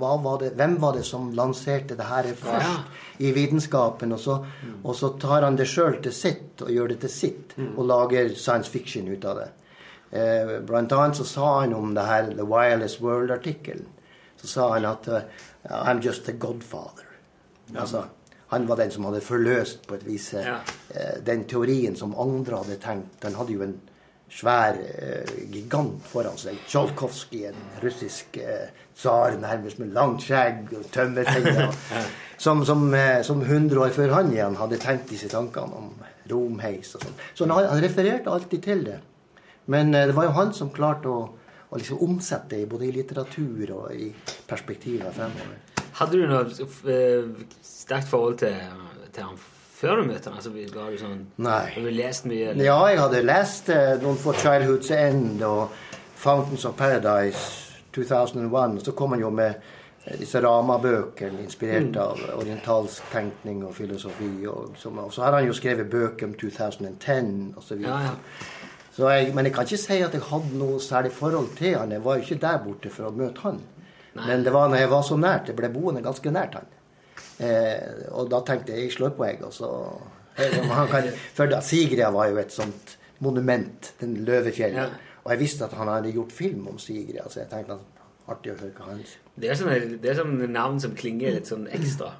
hva var det, hvem var det som lanserte det her først i vitenskapen. Og så, og så tar han det sjøl til sitt og gjør det til sitt og lager science fiction ut av det. Eh, blant annet så sa han om det her The Wireless World-artikkelen. Så sa han at uh, I'm just the godfather. Altså, han var den som hadde forløst på et vis ja. eh, den teorien som andre hadde tenkt. Han hadde jo en svær eh, gigant foran seg. Tsjolkovskij, en russisk eh, tsar nærmest med langt skjegg og tømmerfingre. som, som, eh, som 100 år før han igjen hadde tenkt disse tankene om romheis og sånn. Så han, han refererte alltid til det. Men eh, det var jo han som klarte å, å liksom omsette det både i litteratur og i perspektiver fremover. Hadde du noe eh, sterkt forhold til, til han før du møtte han? Altså, var du sånn, Nei. Hadde du lest mye? eller? Ja, jeg hadde lest eh, noen for Childhood's End og Fountains of Paradise 2001. Og så kom han jo med eh, disse Rama-bøkene inspirert Mm. av orientalsk tenkning og filosofi. Og, og så har han jo skrevet bøker om 2010 osv. Ja, ja. Så jeg, men jeg kan ikke si at jeg hadde noe særlig forhold til han. Jeg var jo ikke der borte for å møte han. Men det var når jeg var så nært. Jeg ble boende ganske nært han. Eh, og da tenkte jeg jeg slår på, jeg. Og så, han kan, for da, Sigrid var jo et sånt monument, den Løvefjellet. Ja. Og jeg visste at han hadde gjort film om Sigrid. Så jeg tenkte at artig å høre hva han sier. Det er, sånne, det er sånne navn som klinger litt sånn ekstra.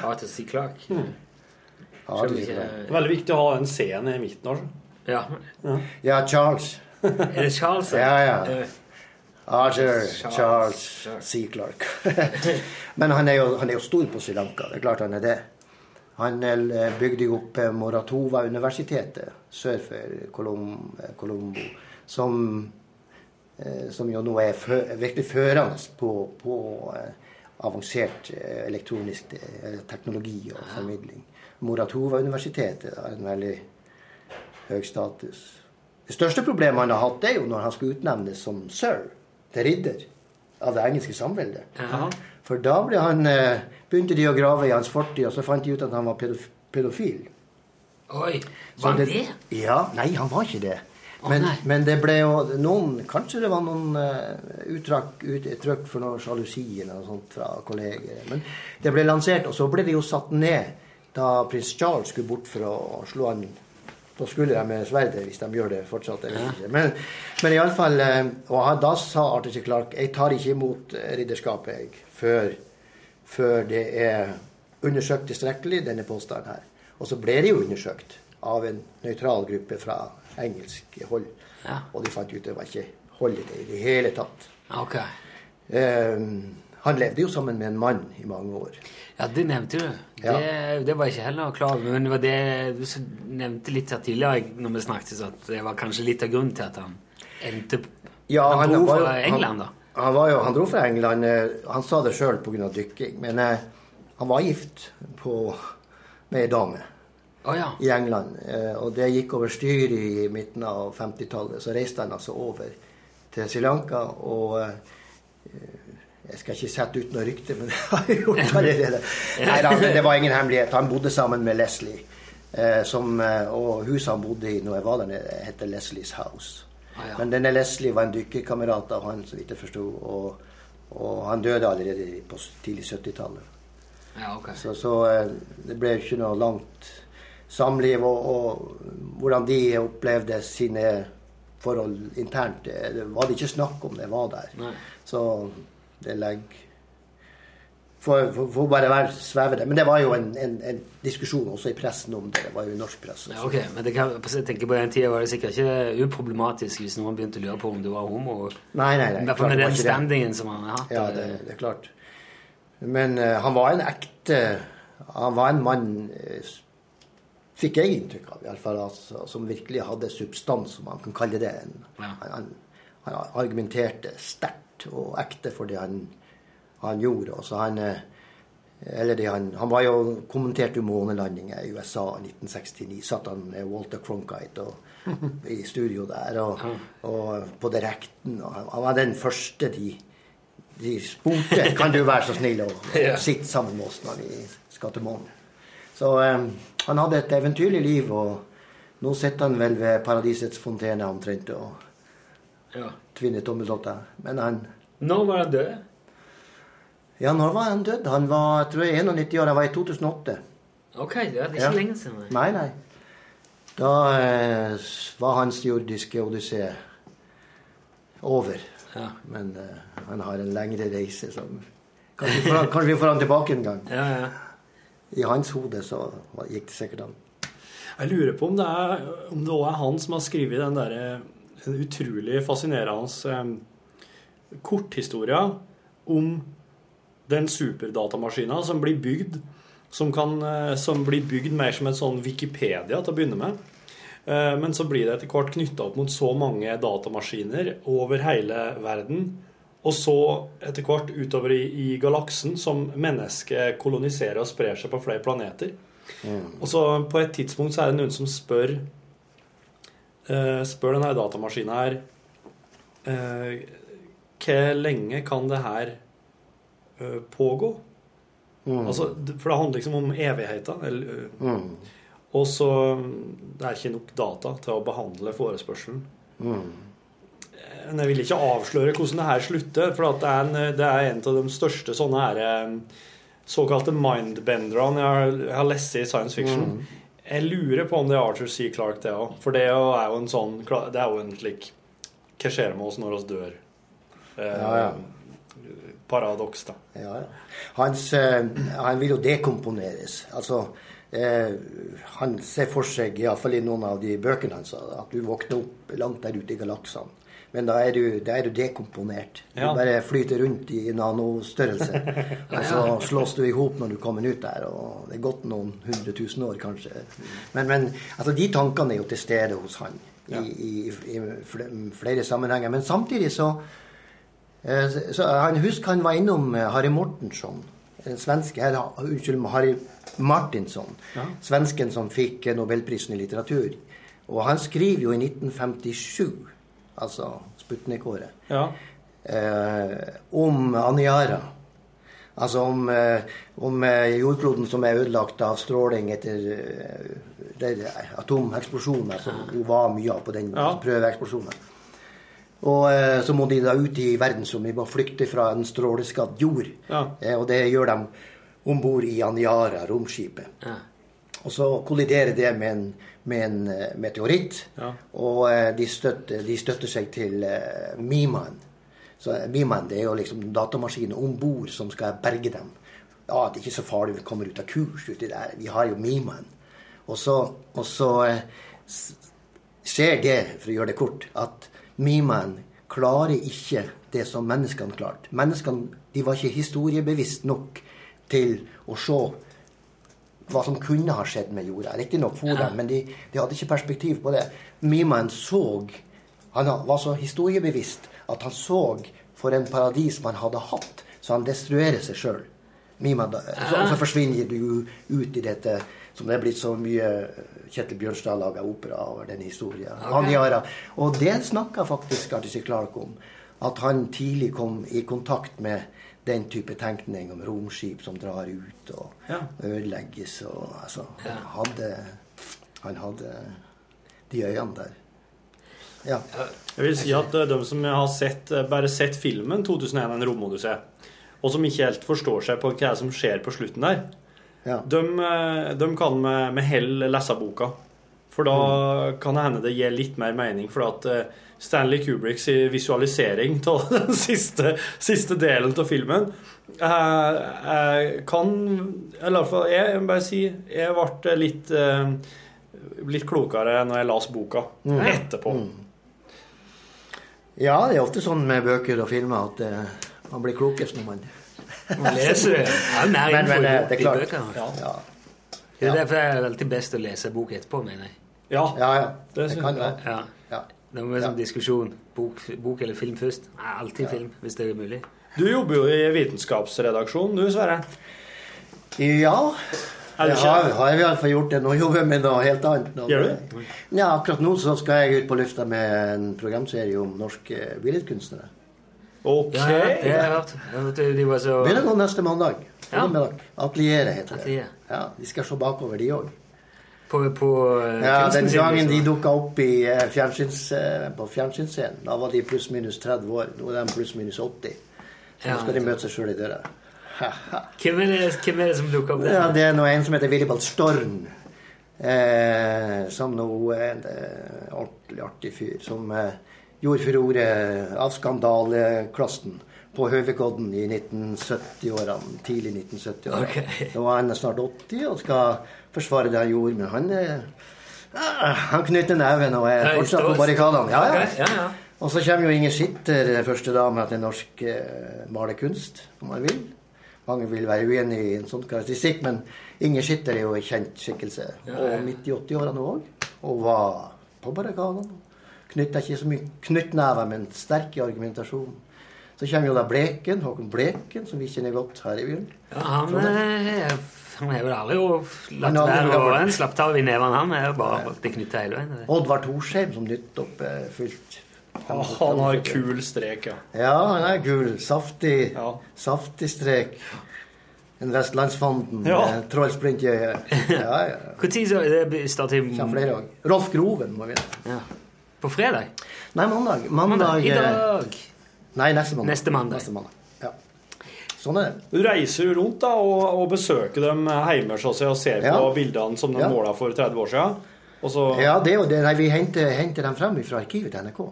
Arthur C. Clarke. Ja, det er veldig viktig å ha en scene i midten. Altså. Ja. Ja, Charles. Er det Charles? Ja, ja. Eh, Arthur Charles. Charles C. Clark. Men han er, jo, han er jo stor på Sri Lanka. Det er klart han er det. Han eh, bygde jo opp eh, Moratova-universitetet sør for Colom, Colombo, som, som jo nå er fø, virkelig førende på, på avansert elektronisk teknologi og formidling. Moratova-universitetet er en veldig høy status. Det største problemet han har hatt, er jo når han skal utnevnes som sir, til ridder av det engelske samveldet. Ja. For da han, eh, begynte de å grave i hans fortid, og så fant de ut at han var pedofil. Oi, var han det? Ja, nei, han var ikke det. Men, oh, men det ble jo noen Kanskje det var noen uh, uttrykk, ut, for noe sjalusi eller noe sånt fra kolleger. Men det ble lansert, og så ble det jo satt ned da prins Charles skulle bort for å slå han Skulle de med sverdet, hvis de gjør det fortsatt. Jeg vet ikke. Men, men iallfall Og da sa Arthur C. Clarke jeg tar ikke imot eh, ridderskapet jeg, før, før det er undersøkt tilstrekkelig, denne påstanden her. Og så ble det jo undersøkt av en nøytral gruppe fra engelsk hold. Ja. Og de fant ut det var ikke hold i det i det hele tatt. Ok. Eh, han levde jo sammen med en mann i mange år. Ja, det nevnte du. Ja. Det, det var ikke heller klar over. Men det var det du nevnte litt her tidligere når vi snakket, at det var kanskje litt av grunnen til at han endte Ja, Han dro var fra England, da. Han, han, var jo, han dro fra England. eh, Han sa det sjøl pga. dykking. Men eh, han var gift på, med ei dame Oh, ja. i England. Eh, og det gikk over styr i midten av 50-tallet. Så reiste han altså over til Sri Lanka. Og eh, jeg skal ikke sette ut noe rykte, men det har jeg gjort allerede. Nei det var ingen hemmelighet. Han bodde sammen med Leslie. Eh, som, eh, og huset han bodde i når jeg var der nede, heter Leslies House. Ah, ja. Men denne Leslie var en dykkerkamerat av han, så vidt jeg forsto. Og, og han døde allerede på tidlig 70-tallet. ja okay. Så, så eh, det ble jo ikke noe langt samliv. Og, og hvordan de opplevde sine forhold internt, det var det ikke snakk om det var der. Nei. Så det legger for, for, for, bare være svevende. Men det var jo en, en, en diskusjon også i pressen om det. Det var jo i norsk press Ja, ok, men det kan, jeg tenker på den tida var det sikkert ikke uproblematisk hvis noen begynte å lure på om du var homo. Nei, nei, nei. I hvert klart fall med den det. standingen som han har hatt. Ja, det, det er klart. Men uh, han var en ekte Han var en mann uh, Fikk jeg inntrykk av, iallfall. Altså, som virkelig hadde substans, om man kan kalle det. En, Ja. han, han, han argumenterte sterkt og ekte for det han, han gjorde. Og han, eh, Eller det han, han var jo kommentert jo månelandinger i USA i 1969. Satt han med Walter Cronkite og, i studio der og, og på direkten. Og han var den første de, de spurte kan du være så snill å sitte sammen med oss når vi skal til månen. Så um, han hadde et eventyrlig liv, og nå sitter han vel ved paradisets fontene omtrent og Ja. tvinner tommeltotter. Men han Når var han død? Ja, når var han død? Han var jeg tror jeg, 91 år. Han var i 2008. Ok, det er ikke Ja. lenge siden. nei. Nei. Da eh, var hans jordiske odyssé over. Ja. Men eh, han har en lengre reise som Kanskje vi får han, kanskje vi får han tilbake en gang. Ja, ja. I hans hode så gikk det sikkert an. Jeg lurer på om det er om det også er han som har skrevet den der den utrolig fascinerende korthistorie om den superdatamaskinen som blir bygd som, kan, eh, som blir bygd mer som en sånn Wikipedia til å begynne med. Eh, Men så blir det etter hvert knytta opp mot så mange datamaskiner over hele verden. Og så etter hvert utover i, i galaksen som mennesket koloniserer og sprer seg på flere planeter. Og så på et tidspunkt så er det noen som spør eh, Spør denne datamaskinen her eh, Hvor lenge kan det her eh, pågå? Altså, for det handler liksom om evigheten. Eller, Mm. Og så Det er ikke nok data til å behandle forespørselen. Mm. Men jeg vil ikke avsløre hvordan det her slutter, for at det, er en, det er en av de største sånne her, såkalte mindbenderne jeg har, jeg har lest i science fiction. Mm. Jeg lurer på om det er Arthur C. Clarke, det òg. For det er jo en sånn Det er jo en slik Hva skjer med oss når vi dør? Eh, Ja, ja. Paradoks, da. Ja, ja. Hans, eh, han vil jo dekomponeres. Altså, eh, han ser for seg, iallfall i noen av de bøkene hans, at du våkner opp langt der ute i galaksene. Men da er du, da er du dekomponert. Du Ja. bare flyter rundt i nanostørrelse. Og så slås du i hop når du kommer ut der. Og det er gått noen hundre tusen år, kanskje. Men, men altså, de tankene er jo til stede hos han i, i, i fl- flere sammenhenger. Men samtidig så Eh, Så så han Husk han var innom eh, Harry Mortensson. En svenske, her, unnskyld, Harry Martinsson. Ja. Svensken som fikk eh, Nobelprisen i litteratur. Og han skriver jo i 1957, altså Sputnik-året, Ja. eh, om Aniara. Altså om, eh, om eh, jordkloden som er ødelagt av stråling etter eh, der atomeksplosjoner, som jo var mye av på den Ja. prøveeksplosjonen. Og eh, så må de da ut i verdensrommet. De må flykte fra en stråleskadd jord. Ja. Eh, og det gjør de om bord i Aniara, romskipet. Ja. Og så kolliderer det med en, med en eh, meteoritt. Ja. Og eh, de støtter, de støtter seg til uh, Miman. Så eh, Miman det er jo liksom datamaskinen om bord som skal berge dem. Ja, det er ikke så farlig, vi kommer ut av kurs uti der. Vi har jo Miman. Og så, og så eh, skjer det, for å gjøre det kort, at Miman klarer ikke det som menneskene klarte. Menneskene de var ikke historiebevisst nok til å se hva som kunne ha skjedd med jorda. Riktignok for dem, men de, de hadde ikke perspektiv på det. Mimaen så Han var så historiebevisst at han så for en paradis man hadde hatt, så han destruerer seg sjøl. Så, så forsvinner du ut i dette som det er blitt så mye Kjetil Bjørnstad laga opera over den historien. Okay. Og det snakka faktisk Arthur Clark om. At han tidlig kom i kontakt med den type tenkning om romskip som drar ut og Ja. ødelegges og altså Han hadde, han hadde de øynene der. Ja. Jeg vil si at eh, de som har sett, eh, bare sett filmen 2001 En romodyssé, og som ikke helt forstår seg på hva som skjer på slutten der, Ja. de, eh, de kan med, med hell lese boka. For da kan det hende det gir litt mer mening. For at Stanley Kubricks visualisering av den siste, siste delen av filmen Jeg, eh, kan Eller i hvert fall jeg må bare si jeg ble litt, eh, litt klokere når jeg las boka etterpå. ja, det er ofte sånn med bøker og filmer at eh, man blir klokest når man Man leser det. Ja, Men, men eh, det er klart. bøker. Ja. Det er derfor det er alltid best å lese bok etterpå, mener jeg. Ja, Ja, ja. Det Det, kan jeg. være. Ja. Det må være sånn Ja. diskusjon. Bok, bok eller film først? Nei, alltid film, hvis det er mulig. Du jobber jo i vitenskapsredaksjonen, du Sverre. Ja. Det du har, har i hvert fall gjort det. Nå jobber jeg med noe helt annet. Nå. Gjør du? Ja, akkurat nå så skal jeg ut på lufta med en programserie om norske billedkunstnere. Ok. Ja, det har jeg hørt. Jeg De var så Begynner nå neste mandag. Ja. Atelieret heter det. Atelier. Ja, De skal se bakover, de òg. På, på eh, Ja, den gangen de liksom. dukka opp i, eh, fjernsyns, eh, på fjernsynsscenen, da var de pluss-minus 30 år. Nå er de pluss-minus 80. Så nå skal de møte seg sjøl i døra. Hvem er, det, hvem er det som dukker opp? Ja, det er noe, en som heter Willibald Storm. Eh, som nå er en ordentlig artig fyr. Som eh, gjorde furore av skandaleklassen på Høvikodden i 1970-årene. Tidlig 1970-årene. Okay. Nå er han snart 80 og skal forsvare det han gjorde. Men han, eh, ah, han knytter neven og er fortsatt på barrikadene. Ja, ja. Ok, ja, ja. Og så kommer jo Inger Skitter, første dame til norsk eh, malerkunst, om man vil. Mange vil være uenig i en sånn karakteristikk, men Inger Skitter er jo en kjent skikkelse. Og midt i 80-årene òg. Og var på barrikadene. Knytta ikke så mye knyttnever, men sterk i argumentasjonen. Så kommer jo da Bleken, Håkon Bleken, som vi kjenner godt her i byen. Ja, han, eh, han er vel aldri jo latt være å en slapptau i nevene. Han er jo bare holdt det knyttet hele veien. Oddvar Thorsheim som nytt opp eh, fullt. Ah, Han har kul strek, ja. Ja, han er kul. Saftig. Saftig strek. En Vestlandsfanden Ja. med trollsplint i øyet. Ja, ja. Når starter Kommer flere òg. Rolf Groven må vi ja. På fredag? Nei, mandag. Mandag, I eh, dag. Nei, neste mandag. Neste mandag. Neste mandag. Sånn er det. Du reiser jo rundt da, og, og besøker dem hjemme og ser Ja. på bildene som de Ja. måla for 30 år siden. Og så Ja, det er jo det. Nei, vi henter, henter dem frem fra arkivet til NRK.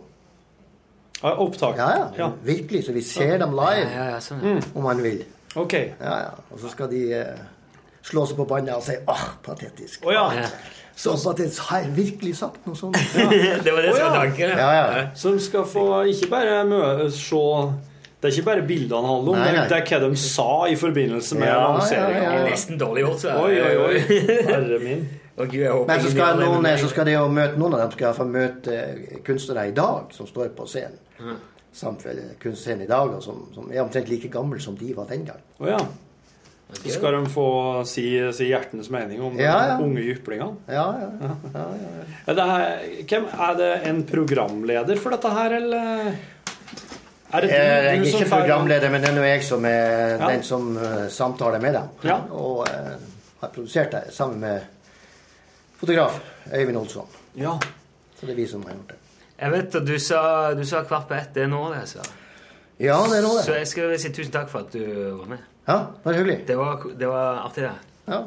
Ja, opptak. Ja, ja, Ja. Virkelig. Så vi ser dem live, Ja, ja, sånn, om man vil. Ok. Ja, ja. Og så skal de eh, slå seg på panna og si åh, patetisk. Oh, ja. Ja. Så patetisk. Har jeg virkelig sagt noe sånt? det var det som var tanken. Ja, ja. Som skal få ikke bare mø se Det er ikke bare bildene han handler om, Nei, det, nei. det er hva de sa i forbindelse med Ja, lanseringa. ja, Det er nesten dårlig gjort, så. Oi, oi, oi. Herre min. Gud, jeg håper Men så skal, noen, så skal de jo møte noen av dem skal få møte kunstnere i dag som står på scenen. Mm. Samfunnet, kunstscenen i dag, og som, som er omtrent like gammel som de var den gang. Å ja. Så skal de få si, si hjertens mening om Ja, ja. de unge jyplingene. Ja, ja, ja, ja, ja. Er det, her, hvem, er det en programleder for dette her, eller er det du, Jeg er ikke programleder, men det er nå jeg som er Ja. den som eh, samtaler med dem. Ja. Og uh, har produsert det sammen med fotograf Øyvind Olsson. Ja. Så det er vi som har gjort det. Jeg vet at du sa, du sa kvart på ett. Det er nå, det. sa Ja, det er nå det. så jeg skal si tusen takk for at du var med. Ja, det var hyggelig. Det var, det var artig, det. Ja.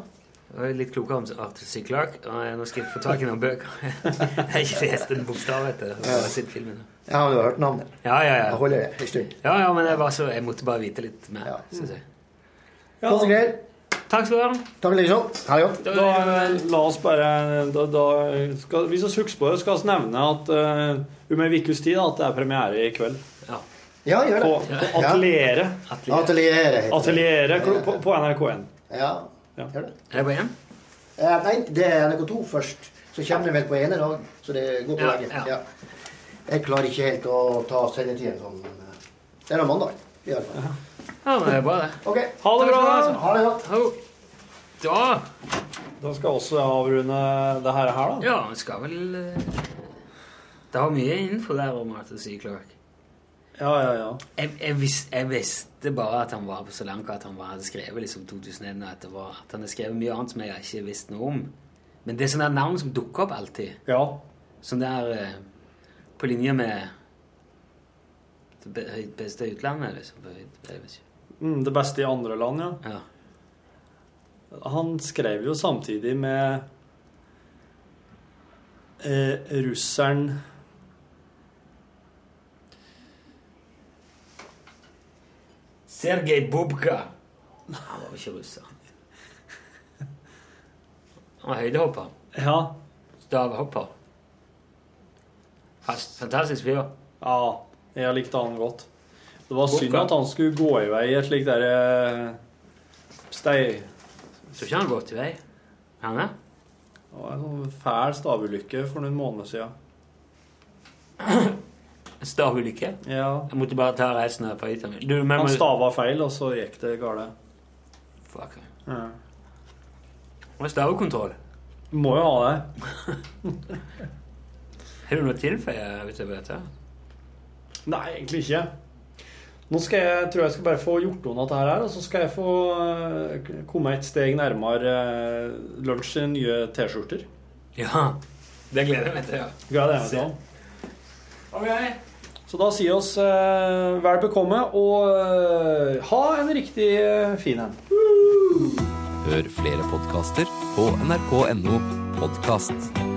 Jeg er litt klokere om Arthur C. Clarke. og jeg- Nå skal jeg få tak i noen bøker. Jeg har ikke lest en bokstav etter å ha sett filmen. Ja, du har hørt navnet? Ja, ja, Jeg ja. holder det en stund. Ja, ja, men jeg, var så, jeg måtte bare vite litt mer, Ja. syns jeg. Ja. Takk skal du ha. Takk liksom. Ha det godt. Da, eh, la oss bare da, da skal, Hvis vi husker på det, skal vi nevne at uh, om en ukes tid at det er premiere i kveld. Ja. Ja, gjør det. på Atelieret. Atelieret heter det. Atelieret på, på NRK1. Ja, Ja. gjør det. Er det på én? Eh, nei, det er NRK2 først. Så kommer det vel på ene dag, så det går på Ja, begge. ja. Jeg klarer ikke helt å ta sendetiden sånn, eh, det er da mandag. I alle fall. Ja, men det er bare det. Ok. Ha det bra! Da. Ha det godt. Da Da skal jeg også avrunde det her, her da. Ja, vi skal vel eh, Det har mye info der om alt det sier, Clark. Ja, ja, ja. Jeg, jeg, vis, jeg visste bare at han var på Sri Lanka, at han var, hadde skrevet liksom 2001, og at, det var, at han hadde skrevet mye annet som jeg ikke visste noe om. Men det er sånne navn som dukker opp alltid. Ja. Som det er eh, på linje med det beste i utlandet, liksom. Mm, det beste i andre land, ja. Ja. Han skrev jo samtidig med eh, russeren Sergej Bubka. Nei, Han var jo ikke russer. Han var høydehopper. Ja. Stavhopper. Fast, fantastisk fyr. Ja, jeg likte han godt. Det var synd at han skulle gå i vei i et slikt derre stei... Så ikke han gått i vei. Han er? Det var en sånn fæl stavulykke for noen måneder siden. Stavulykke? Ja. Jeg måtte bare ta reisen her på Italia. Du, men- Han stava feil, og så gikk det galt. Fuck. Ja. Og stavekontroll. Må jo ha det. Har du noe å tilføye utover dette? Nei, egentlig ikke. Nå skal jeg, tror jeg skal bare få gjort unna dette her, og så skal jeg få eh, komme et steg nærmere uh, lunsj i nye T-skjorter. Ja. Det gleder jeg meg til. ja. Gleder jeg meg til. Så da sier oss eh, vel bekomme, og eh, ha en riktig eh, fin en. Hør flere podkaster på nrk.no podkast.